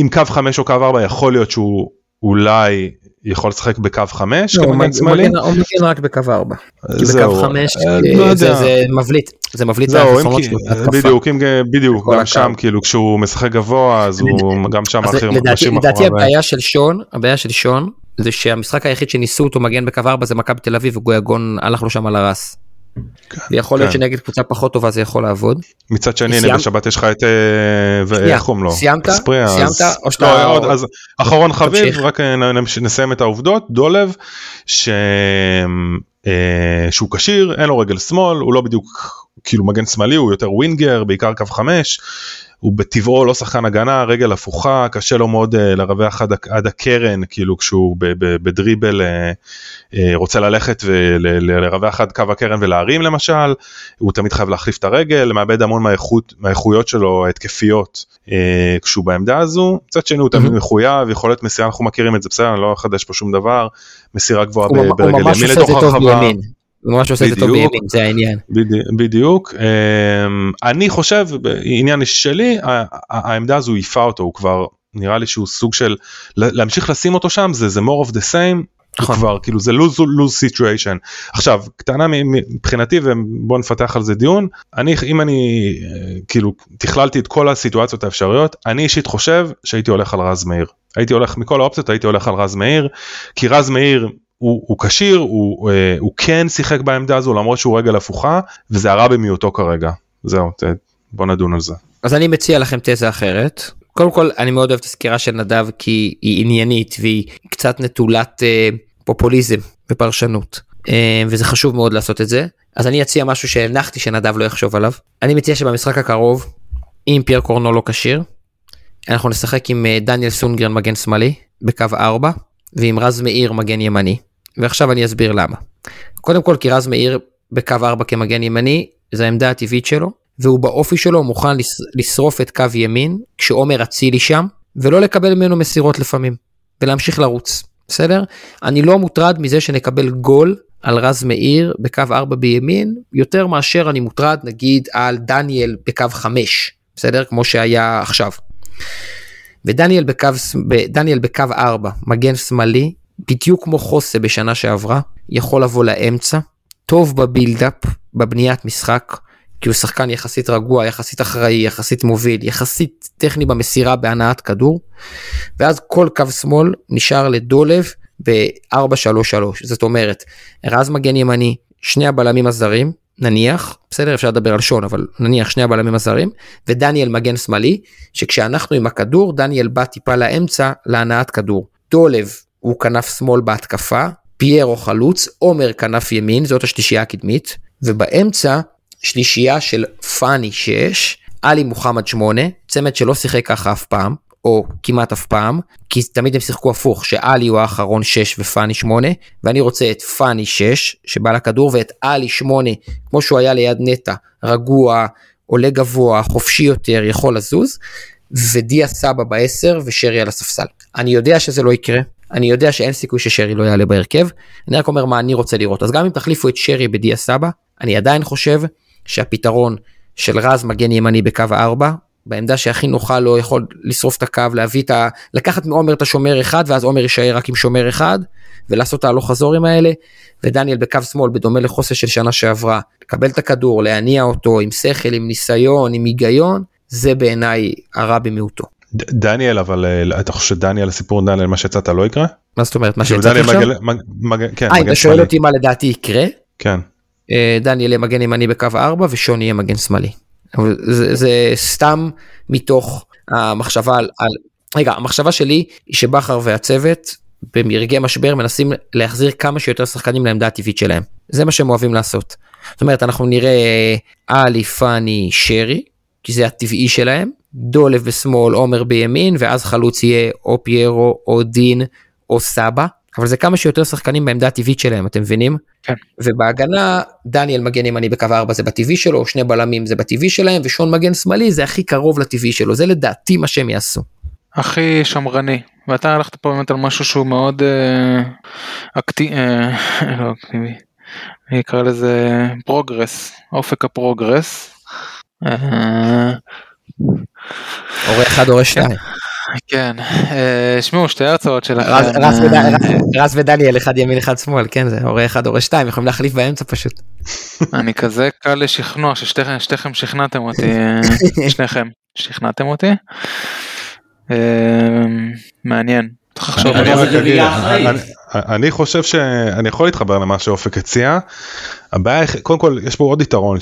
עם קו 5 או קו 4 יכול להיות שהוא אולי יכול לשחק בקו 5 לא, כמגן שמאלי? הוא מגן רק בקו 4. כי בקו 5 לא זה מבליט, זה מבליט מהחסרונות שלו. בדיוק, בדיוק, גם שם כאילו כשהוא משחק גבוה אז הוא גם שם אחר מחלשים לדעתי הבעיה של שון, הבעיה של שון זה שהמשחק היחיד שניסו אותו מגן בקו 4 זה מכבי תל אביב וגויגון הלך לו שם על הרס. ויכול להיות שנגד קבוצה פחות טובה זה יכול לעבוד. מצד שני נגד שבת יש לך את איך קוראים לו? סיימת? סיימת? או שאתה... לא, אז אחרון חביב רק נסיים את העובדות דולב שהוא כשיר אין לו רגל שמאל הוא לא בדיוק כאילו מגן שמאלי הוא יותר ווינגר בעיקר קו 5. הוא בטבעו לא שחקן הגנה, רגל הפוכה, קשה לו מאוד uh, לרווח עד, עד הקרן, כאילו כשהוא בדריבל uh, uh, רוצה ללכת ולרווח עד קו הקרן ולהרים למשל, הוא תמיד חייב להחליף את הרגל, מאבד המון מהאיכות, מהאיכויות שלו ההתקפיות uh, כשהוא בעמדה הזו, מצד שני הוא תמיד מחויב, יכול להיות מסירה, אנחנו מכירים את זה בסדר, אני לא אחדש פה שום דבר, מסירה גבוהה ברגל ימין לתוך הרחבה. הוא ממש עושה את זה טוב בימין, זה העניין. בדיוק. אני חושב, עניין שלי, העמדה הזו העיפה אותו, הוא כבר נראה לי שהוא סוג של, להמשיך לשים אותו שם זה זה more of the same. נכון. כבר כאילו זה lose lose situation עכשיו קטנה מבחינתי ובוא נפתח על זה דיון אני אם אני כאילו תכללתי את כל הסיטואציות האפשריות אני אישית חושב שהייתי הולך על רז מאיר הייתי הולך מכל האופציות הייתי הולך על רז מאיר כי רז מאיר הוא כשיר, הוא, הוא, אה, הוא כן שיחק בעמדה הזו למרות שהוא רגל הפוכה, וזה הרע במיעוטו כרגע. זהו, ת, בוא נדון על זה. אז אני מציע לכם תזה אחרת. קודם כל אני מאוד אוהב את הסקירה של נדב כי היא עניינית והיא קצת נטולת אה, פופוליזם ופרשנות אה, וזה חשוב מאוד לעשות את זה אז אני אציע משהו שהנחתי שנדב לא יחשוב עליו אני מציע שבמשחק הקרוב אם פייר קורנו לא כשיר אנחנו נשחק עם אה, דניאל סונגרן מגן שמאלי בקו 4 ועם רז מאיר מגן ימני ועכשיו אני אסביר למה. קודם כל כי רז מאיר בקו 4 כמגן ימני זה העמדה הטבעית שלו והוא באופי שלו מוכן לשרוף את קו ימין כשעומר אצילי שם ולא לקבל ממנו מסירות לפעמים ולהמשיך לרוץ בסדר אני לא מוטרד מזה שנקבל גול על רז מאיר בקו 4 בימין יותר מאשר אני מוטרד נגיד על דניאל בקו 5 בסדר כמו שהיה עכשיו. ודניאל בקו, בקו 4 מגן שמאלי בדיוק כמו חוסה בשנה שעברה, יכול לבוא לאמצע, טוב בבילדאפ, בבניית משחק, כי הוא שחקן יחסית רגוע, יחסית אחראי, יחסית מוביל, יחסית טכני במסירה בהנעת כדור, ואז כל קו שמאל נשאר לדולב ב-4-3-3, זאת אומרת, רז מגן ימני, שני הבלמים הזרים, נניח, בסדר אפשר לדבר על שון אבל נניח שני הבלמים הזרים ודניאל מגן שמאלי שכשאנחנו עם הכדור דניאל בא טיפה לאמצע להנעת כדור. דולב הוא כנף שמאל בהתקפה, פיירו חלוץ, עומר כנף ימין, זאת השלישייה הקדמית, ובאמצע שלישייה של פאני 6, עלי מוחמד 8, צמד שלא שיחק ככה אף פעם, או כמעט אף פעם, כי תמיד הם שיחקו הפוך, שעלי הוא האחרון 6 ופאני 8, ואני רוצה את פאני 6 שבא לכדור, ואת עלי 8 כמו שהוא היה ליד נטע, רגוע, עולה גבוה, חופשי יותר, יכול לזוז, ודיה סבא ב-10 ושרי על הספסל. אני יודע שזה לא יקרה, אני יודע שאין סיכוי ששרי לא יעלה בהרכב, אני רק אומר מה אני רוצה לראות. אז גם אם תחליפו את שרי בדיה סבא, אני עדיין חושב שהפתרון של רז מגן ימני בקו הארבע, בעמדה שהכי נוחה לו יכול לשרוף את הקו, להביא את ה... לקחת מעומר את השומר אחד ואז עומר יישאר רק עם שומר אחד ולעשות את ההלוך חזורים האלה ודניאל בקו שמאל בדומה לחוסר של שנה שעברה, לקבל את הכדור, להניע אותו עם שכל, עם ניסיון, עם היגיון, זה בעיניי הרע במיעוטו. דניאל אבל אה, אתה חושב שדניאל הסיפור דניאל מה שיצאת לא יקרה? מה זאת אומרת מה כאילו שיצאתי דניאל עכשיו? מגן- מג- מגן- כן, אה אם אתה שואל. אותי מה לדעתי יקרה, כן. אה, דניאל יהיה מגן ימני בקו הארבע ושון יהיה מגן שמאלי. אבל זה, זה סתם מתוך המחשבה על, על... רגע, המחשבה שלי היא שבכר והצוות ברגעי משבר מנסים להחזיר כמה שיותר שחקנים לעמדה הטבעית שלהם. זה מה שהם אוהבים לעשות. זאת אומרת, אנחנו נראה אה, עלי, פאני, שרי, כי זה הטבעי שלהם, דולב בשמאל, עומר בימין, ואז חלוץ יהיה או פיירו, או דין, או סבא. אבל זה כמה שיותר שחקנים בעמדה הטבעית שלהם, אתם מבינים? כן. ובהגנה דניאל מגן ימני בקו 4 זה בטבעי שלו, שני בלמים זה בטבעי שלהם, ושון מגן שמאלי זה הכי קרוב לטבעי שלו, זה לדעתי מה שהם יעשו. הכי שמרני ואתה הלכת פה באמת על משהו שהוא מאוד אה, אקטי... אה, לא אקטיבי. אני אקרא לזה progress אופק ה progress. אה, הורה אחד הורה שתיים. כן אה, שמעו שתי הרצאות שלכם. רז- רז אה, רז ודניאל אחד ימין אחד שמאל, כן זה הורה אחד הורה שתיים, יכולים להחליף באמצע פשוט. אני כזה קל לשכנוע ששתיכם שתיכם שכנעתם אותי אה, שניכם שכנעתם אותי. מעניין. אני חושב שאני יכול להתחבר למה שאופק הציע. הבעיה קודם כל יש פה עוד יתרון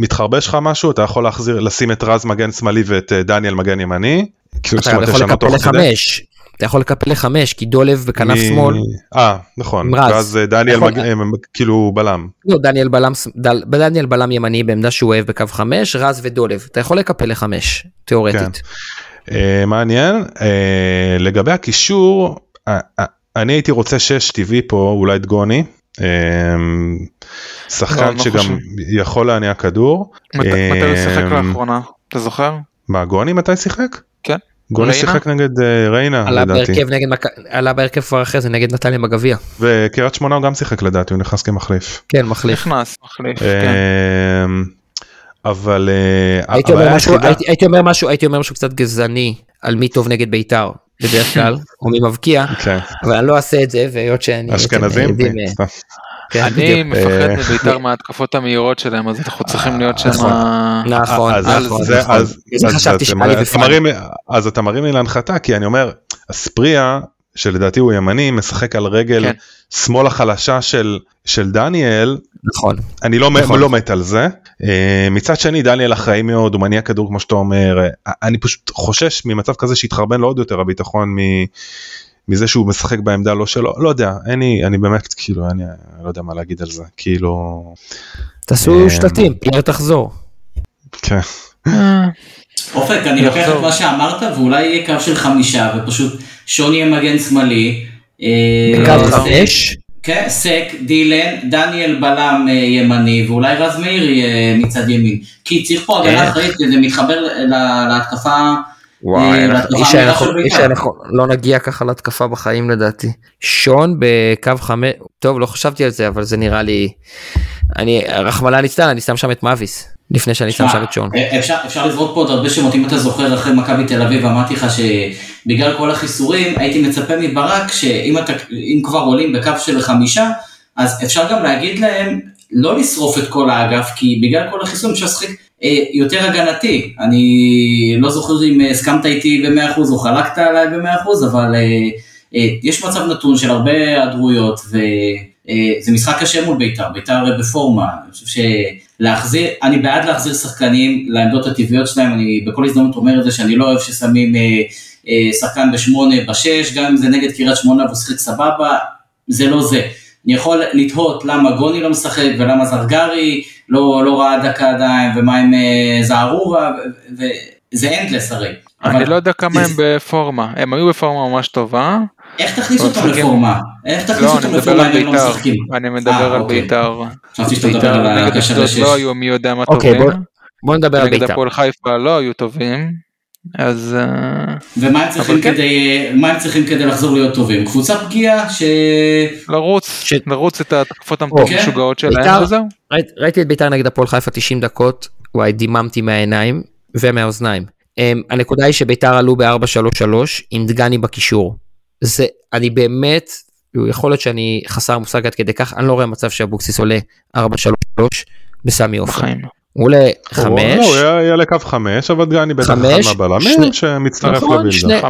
שמתחרבש לך משהו אתה יכול להחזיר לשים את רז מגן שמאלי ואת אה, דניאל מגן ימני. אתה יכול לקפל. לחמש, אתה יכול לקפל לחמש, כי דולב בכנף מ- שמאל, אה נכון. ואז אה, דניאל יכול- מג- אה, כאילו בלם. לא, דניאל בלם, דל- דניאל בלם ימני בעמדה שהוא אוהב בקו חמש, רז ודולב, אתה יכול לקפל לחמש, תיאורטית. אה, מעניין לגבי הקישור אני הייתי רוצה שש טבעי פה אולי את גוני. שחקן אני לא שגם. יכול להניע כדור. מת- מתי הוא שיחק אה, לאחרונה? אתה זוכר? מה גוני מתי שיחק? כן. גוני ריינה? שיחק נגד אה, ריינה עלה לדעתי. עלה בהרכב כבר אחרי זה נגד נתניה בגביע. וקריית שמונה הוא גם שיחק לדעתי הוא נכנס כמחליף. כן, מחליף. נכנס מחליף. כן. אה, אבל אה, הייתי אומר משהו, הייתי אומר משהו קצת גזעני על מי טוב נגד בית"ר, בדרך כלל, או מי מבקיע, כן, אבל אני לא אעשה את זה, והיות שאני... אשכנזים? יודעים, אה. כן, אני. מפחד אה, מבית"ר מההתקפות המהירות שלהם אז אנחנו צריכים להיות שם. נכון. נכון, אז נכון, זה- נכון. מרים- אז אתה מרים לי להנחתה כי אני אומר אספריה שלדעתי הוא ימני משחק על רגל כן. שמאל החלשה של של דניאל נכון. אני לא, נכון. לא מת על זה אה, מצד שני דניאל אחראי מאוד הוא מניע כדור כמו שאתה אומר אה, אני פשוט חושש ממצב כזה שיתחרבן לו עוד יותר הביטחון מ... מזה שהוא משחק בעמדה לא שלו לא יודע אין לי אני באמת כאילו אני לא יודע מה להגיד על זה כאילו תעשו אה, שלטים, פייר תחזור. כן. אה, אופק, אני לוקח. את מה שאמרת, ואולי יהיה קו של חמישה, ופשוט שון יהיה מגן שמאלי. אה, בקו סק- חמש, כן, סק, דילן, דניאל בלם אה, ימני, ואולי רז מאיר יהיה מצד ימין. כי צריך פה הגנה איך? אחראית, זה מתחבר ל- להתקפה. וואי, אה, בית"ר. אנחנו לא נגיע ככה להתקפה בחיים לדעתי. שון בקו חמש, טוב לא חשבתי על זה אבל זה נראה לי, אני רחמנא ליצלן אני שם שם את מאביס לפני שאני שם שם את שון. אה, אפשר, אפשר לזרוק פה עוד הרבה שמות, אם אתה זוכר אחרי מכבי תל אביב, אמרתי לך שבגלל כל החיסורים, הייתי מצפה מברק שאם אתה, אם כבר עולים בקו של חמישה, אז אפשר גם להגיד להם לא לשרוף את כל האגף, כי בגלל כל החיסורים אפשר לשחק אה, יותר הגנתי. אני לא זוכר אם הסכמת איתי ב-100% או חלקת עליי ב-100%, אבל אה, יש מצב נתון של הרבה היעדרויות, וזה משחק קשה מול בית"ר, בית"ר בפורמה, אני חושב שלהחזיר, אני בעד להחזיר שחקנים לעמדות הטבעיות שלהם, אני בכל הזדמנות אומר את זה שאני לא אוהב ששמים אה, אה, שחקן בשמונה, בשש, גם אם זה נגד קריית שמונה והוא שיחק סבבה, זה לא זה. אני יכול לתהות למה גוני לא משחק ולמה זרגרי לא, לא ראה דקה עדיין ומה עם אה, זערורה וזה אנדלס הרי. אני אבל לא יודע כמה הם בפורמה הם היו בפורמה ממש טובה. איך תכניס אותם לפורמה? איך תכניס לא אותם אני מדבר לפורמה על אם הם לא בית"ר. משחקים? אני מדבר אה, על אוקיי. בית"ר. חשבתי שאתה מדבר בית"ר על נגד הקשר לשש. לא היו מי יודע מה אוקיי, טובים. בוא- נדבר על נגד בית"ר. הפועל חיפה לא היו טובים. אז אה, ומה הם צריכים כן. כדי, מה הם צריכים כדי לחזור להיות טובים? קבוצה פגיעה ש... לרוץ, ש- לרוץ את התקפות אוקיי. המשוגעות שלהם וזהו. ראית- ראיתי את בית"ר נגד הפועל חיפה 90 דקות, וואי דיממתי מהעיניים ומהאוזניים. אמ, הנקודה היא שבית"ר עלו ב-4-3-3 עם דגני בקישור. זה, אני באמת, יכול להיות שאני חסר מושג עד כדי כך, אני לא רואה מצב שאבוקסיס עולה 4-3-3 בסמי עופר. הוא עולה הוא- לא, 5, הוא יהיה- לקו חמש אבל דגני בטח אחד חמש, מהבלמים שני- שמצטרף נכון, לבילדה.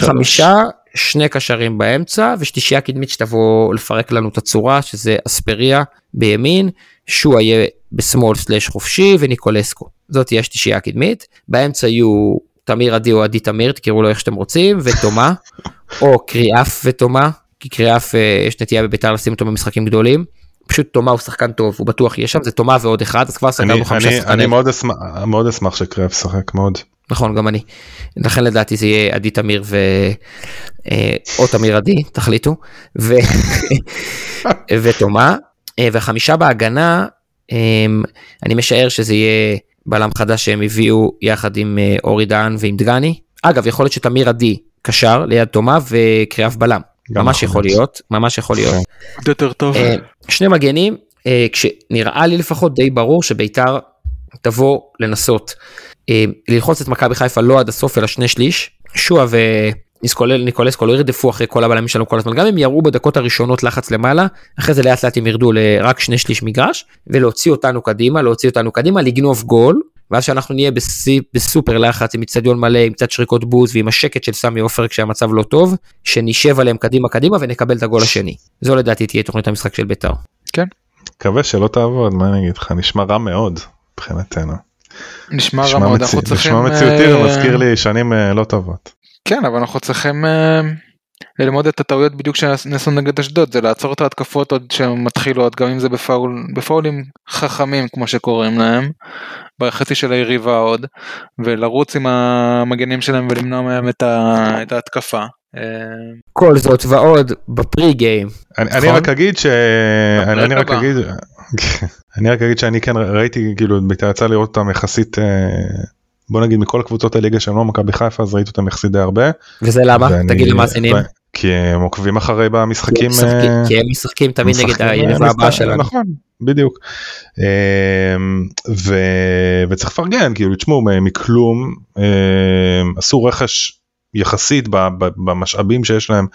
חמישה, שני קשרים באמצע ושלישייה קדמית שתבוא לפרק לנו את הצורה שזה אספריה בימין, שועה יהיה בשמאל סלאש חופשי וניקולסקו. זאת תהיה השלישייה הקדמית, באמצע יהיו תמיר עדי או עדי תמיר, תקראו לו איך שאתם רוצים, ותומה, או קריאף ותומה, כי קריאף אה, יש נטייה בביתר לשים אותו במשחקים גדולים. פשוט תומה הוא שחקן טוב, הוא בטוח יהיה שם, זה תומה ועוד אחד, אז כבר סגרנו חמישה אני- שחקני אני מאוד אשמח- מאוד אשמח שקרב ישחק מאוד. נכון גם אני. לכן לדעתי זה יהיה עדי תמיר ו... אה, או תמיר עדי תחליטו ו... ותומה אה, והחמישה בהגנה אה, אני משער שזה יהיה בלם חדש שהם הביאו יחד עם אה, אורי דהן ועם דגני. אגב יכול להיות שתמיר עדי קשר ליד תומה וקריאף בלם. ממש יכול להיות. ממש יכול להיות. עוד יותר טוב. אה, שני מגנים אה, כשנראה לי לפחות די ברור שביתר תבוא לנסות ללחוץ את מכבי חיפה לא עד הסוף אלא שני שליש שועה וניקולסקו לא ירדפו אחרי כל הבלמים שלנו כל הזמן גם אם יראו בדקות הראשונות לחץ למעלה אחרי זה לאט לאט הם ירדו לרק שני שליש מגרש ולהוציא אותנו קדימה להוציא אותנו קדימה לגנוב גול ואז שאנחנו נהיה בשיא, בסופר לחץ עם איצטדיון מלא עם קצת שריקות בוז ועם השקט של סמי עופר כשהמצב לא טוב שנשב עליהם קדימה קדימה ונקבל את הגול השני זו לדעתי תהיה תוכנית המשחק של בית"ר. מקווה שלא תעבוד מה אני אגיד לך נשמע רע מאוד מבחינתנו. נשמע רע נשמע מאוד, מצי- אנחנו צריכים... נשמע מציאותי זה אה, מזכיר לי שנים אה, לא טובות. כן, אבל אנחנו צריכים אה, ללמוד את הטעויות בדיוק שנעשו נגד אשדוד, זה לעצור את ההתקפות עוד שהן מתחילות, גם אם זה בפאול, בפאולים חכמים כמו שקוראים להם, בחצי של היריבה עוד, ולרוץ עם המגנים שלהם ולמנוע מהם את, ה, את ההתקפה. אה, כל זאת ועוד בפרי גיים. אני אני נכון? רק אגיד ש... אני אני רק. אגיד אני רק אגיד שאני כן ראיתי כאילו בית"ר יצא לראות אותם יחסית אה, בוא נגיד מכל קבוצות הליגה שהם לא מכבי חיפה אז ראיתי אותם יחסית די הרבה. וזה למה? ואני- תגיד למאזינים. ו- כי הם עוקבים אחרי במשחקים. משחקים- אה, כי הם משחקים תמיד נגד היריבה אה, הבאה שלנו. נכון בדיוק. אמ, ו... וצריך לפרגן כאילו תשמעו מכלום אמ, עשו רכש יחסית ב- ב- במשאבים שיש להם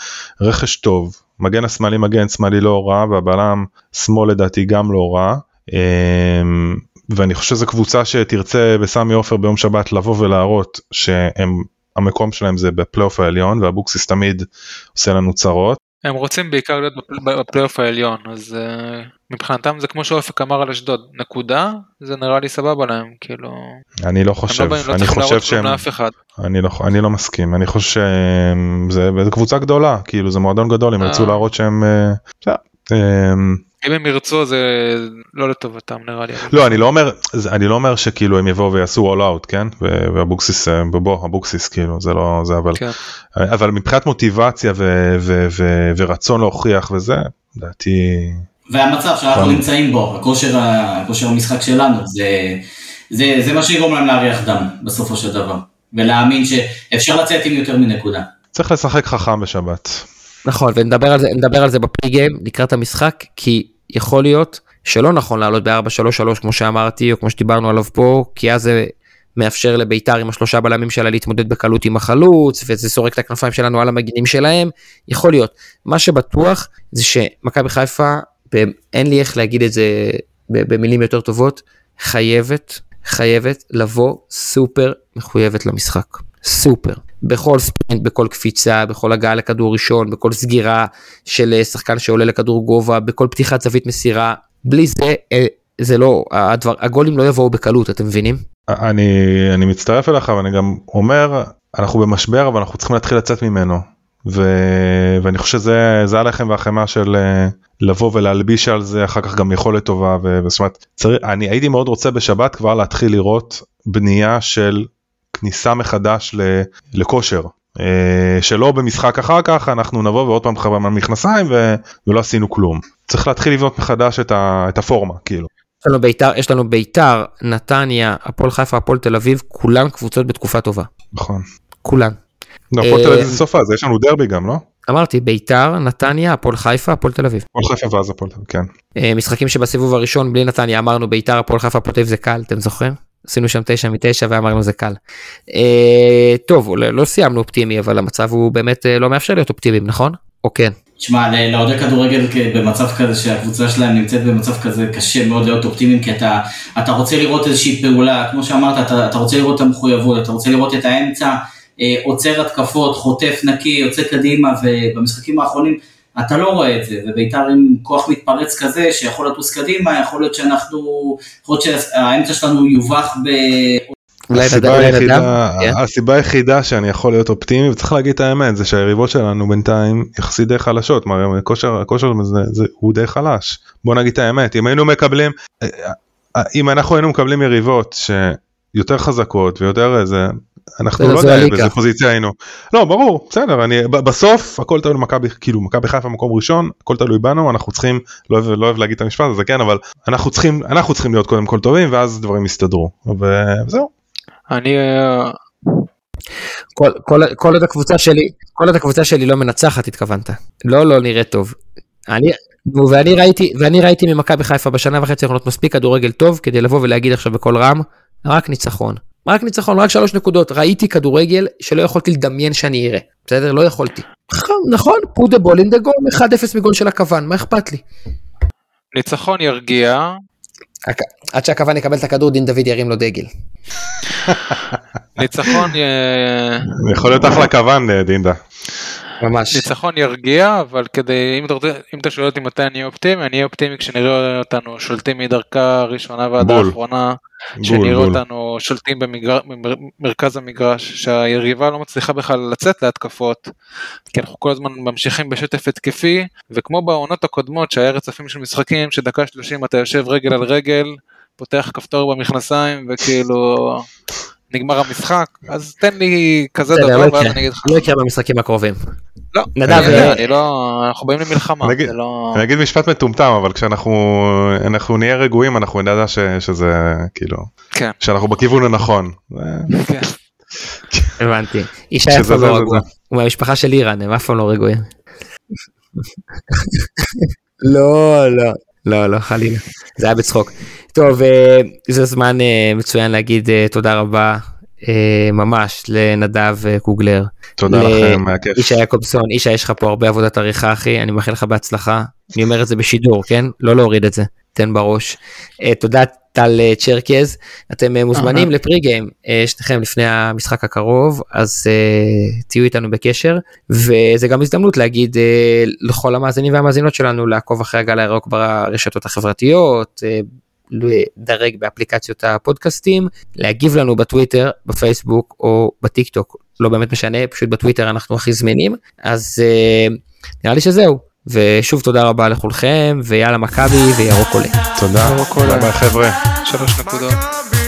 רכש טוב מגן השמאלי מגן שמאלי לא רע והבלם שמאל לדעתי גם לא רע. אמ, ואני חושב שזו קבוצה שתרצה בסמי עופר ביום שבת לבוא ולהראות שהם המקום שלהם זה בפלייאוף העליון ואבוקסיס תמיד עושה לנו צרות. הם רוצים בעיקר להיות בפל- בפלייאוף העליון, אז אה, מבחינתם זה כמו שאופק אמר על אשדוד, נקודה, זה נראה לי סבבה להם, כאילו, אני לא חושב, לא לא אני צריכים חושב שהם. אני לא, אני לא מסכים, אני חושב שזה זה קבוצה גדולה, כאילו זה מועדון גדול, הם אה. ירצו להראות שהם, אה, בסדר, אמ, אם הם ירצו זה לא לטובתם נראה לי. לא אני לא אומר, אני לא אומר שכאילו הם יבואו ויעשו all out, כן, ו- ואבוקסיס, אה, בוא אבוקסיס כאילו זה לא זה אבל, כן. אבל מבחינת מוטיבציה ו- ו- ו- ורצון להוכיח וזה, לדעתי, והמצב שאנחנו נכון. נמצאים בו, הכושר, הכושר המשחק שלנו, זה, זה, זה מה שיגרום להם להריח דם בסופו של דבר. ולהאמין שאפשר לצאת עם יותר מנקודה. צריך לשחק חכם בשבת. נכון ונדבר על זה נדבר על זה בפרי גיים לקראת המשחק כי יכול להיות שלא נכון לעלות ב-4-3-3 כמו שאמרתי או כמו שדיברנו עליו פה כי אז זה מאפשר לביתר עם השלושה בלמים שלה להתמודד בקלות עם החלוץ וזה סורק את הכנפיים שלנו על המגינים שלהם. יכול להיות. מה שבטוח זה שמכבי חיפה אין לי איך להגיד את זה במילים יותר טובות חייבת חייבת לבוא סופר מחויבת למשחק. סופר בכל ספרינט בכל קפיצה בכל הגעה לכדור ראשון בכל סגירה של אה, שחקן שעולה לכדור גובה בכל פתיחת זווית מסירה. בלי זה אה, זה לא הדבר הגולים לא יבואו בקלות אתם מבינים? אני אני מצטרף אליך ואני גם אומר אנחנו במשבר אבל אנחנו צריכים להתחיל לצאת ממנו. ו... ואני חושב שזה זה הלחם והחמאה של אה, לבוא ולהלביש על זה אחר כך גם יכולת טובה ו... זאת אומרת צריך אני הייתי מאוד רוצה בשבת כבר להתחיל לראות בנייה של כניסה מחדש. לכושר. אה, שלא במשחק אחר כך אנחנו נבוא ועוד פעם חבל מהמכנסיים ו... ולא עשינו כלום צריך להתחיל לבנות מחדש את, ה... את הפורמה כאילו. יש לנו ביתר, יש לנו ביתר, נתניה, הפועל חיפה, הפועל תל אביב, כולן קבוצות בתקופה טובה. נכון. כולן. לא, הפועל תל אביב אה, זה סופה, אז יש לנו דרבי גם, לא? אמרתי, ביתר, נתניה, הפועל חיפה, הפועל תל אביב. הפועל חיפה ואז הפועל תל אביב, כן. אה, משחקים שבסיבוב הראשון בלי נתניה אמרנו ביתר, הפועל חיפה, הפועל תל אביב זה קל, אתם זוכרים? עשינו שם תשע מתשע ואמרנו זה קל. אה, טוב, לא, לא סיימנו אופטימי, אבל המצב הוא באמת אה, לא מאפשר להיות אופטימיים, נכון? או כן? תשמע, לאוהדי כדורגל במצב כזה שהקבוצה שלהם נמצאת במצב כזה קשה מאוד להיות אופטימיים כי אתה, אתה רוצה לראות איזושהי פעולה, כמו שאמרת, אתה, אתה רוצה לראות את המחויבות, אתה רוצה לראות את האמצע, אה, עוצר התקפות, חוטף נקי, יוצא קדימה ובמשחקים האחרונים אתה לא רואה את זה, וביתר עם כוח מתפרץ כזה שיכול לטוס קדימה, יכול להיות שאנחנו, יכול להיות שהאמצע שלנו יובך ב... הסיבה היחידה? כן. הסיבה היחידה שאני יכול להיות אופטימי וצריך להגיד את האמת זה שהיריבות שלנו בינתיים יחסית די חלשות, כלומר הכושר, הוא די חלש. בוא נגיד את האמת, אם היינו מקבלים, אה, אה, אם אנחנו היינו מקבלים יריבות שיותר חזקות ויותר איזה, אנחנו לא זו יודע הליגה. באיזה פוזיציה היינו. לא ברור בסדר אני בסוף הכל תלוי במכבי כאילו מכבי חיפה מקום ראשון הכל תלוי בנו אנחנו צריכים לא אוהב, לא אוהב להגיד את המשפט הזה כן אבל אנחנו צריכים אנחנו צריכים להיות קודם כל טובים ואז דברים יסתדרו וזהו. אני אה, כל, כל, כל עוד הקבוצה שלי, כל עוד הקבוצה שלי לא מנצחת התכוונת. לא, לא נראה טוב. אני, נו, ואני ראיתי, ואני ראיתי ממכבי חיפה בשנה וחצי האחרונות מספיק כדורגל טוב כדי לבוא ולהגיד עכשיו בקול רם, רק ניצחון. רק ניצחון, רק שלוש נקודות. ראיתי כדורגל שלא יכולתי לדמיין שאני אראה. בסדר? לא יכולתי. נכון, נכון, put the ball in the goal, 1-0 מגול של הכוון, מה אכפת לי? ניצחון ירגיע, עד שהכוון יקבל את הכדור, דין דוד ירים לו דגל. ניצחון אה, יכול להיות אחלה כוון אה, דינדה. ממש. ניצחון ירגיע, אבל כדי, אם אתה, רוצה, אם אתה שואל אותי מתי אני אופטימי, אני אהיה אופטימי כשנראה אותנו שולטים מדרכה הראשונה ועד בול. האחרונה, בול שנראה בול. אותנו שולטים במרכז המגרש, שהיריבה לא מצליחה בכלל לצאת להתקפות, כי אנחנו כל הזמן ממשיכים בשטף התקפי, וכמו בעונות הקודמות שהיה רצפים של משחקים, שדקה 30 אתה יושב רגל על רגל, פותח כפתור במכנסיים, וכאילו נגמר המשחק, אז תן לי כזה דבר, לא ואז. אני אגיד לך. לא יקרה במשחקים הקרובים. לא, נדב, אני יודע, אה, אני לא, אנחנו באים למלחמה, לא... אני אגיד משפט מטומטם אבל כשאנחנו אנחנו נהיה רגועים אנחנו נדע שזה כאילו כן, שאנחנו בכיוון הנכון. כן. הבנתי. ישי שזה אף פעם לא רגוע. הוא מהמשפחה של איראן, הם אף פעם לא רגועים. לא, לא. לא, לא, חלילה. זה היה בצחוק. טוב, אה, זה זמן אה, מצוין להגיד אה, תודה רבה ממש לנדב קוגלר. תודה ל- לכם היה כיף. ישי יעקובסון, ישי יש לך פה הרבה עבודת עריכה אחי, אני מאחל לך בהצלחה. אני אומר את זה בשידור, כן? לא להוריד את זה, תן בראש. תודה טל צ'רקז, אתם מוזמנים לפרי גיים, שניכם לפני המשחק הקרוב, אז תהיו איתנו בקשר, וזה גם הזדמנות להגיד לכל המאזינים והמאזינות שלנו לעקוב אחרי הגל הירוק ברשתות החברתיות. לדרג באפליקציות הפודקאסטים, להגיב לנו בטוויטר, בפייסבוק או בטיק טוק, לא באמת משנה, פשוט בטוויטר אנחנו הכי זמינים, אז אה, נראה לי שזהו, ושוב תודה רבה לכולכם, ויאללה מכבי וירוק עולה. תודה. ביי ביי חבר'ה. שלוש נקודות.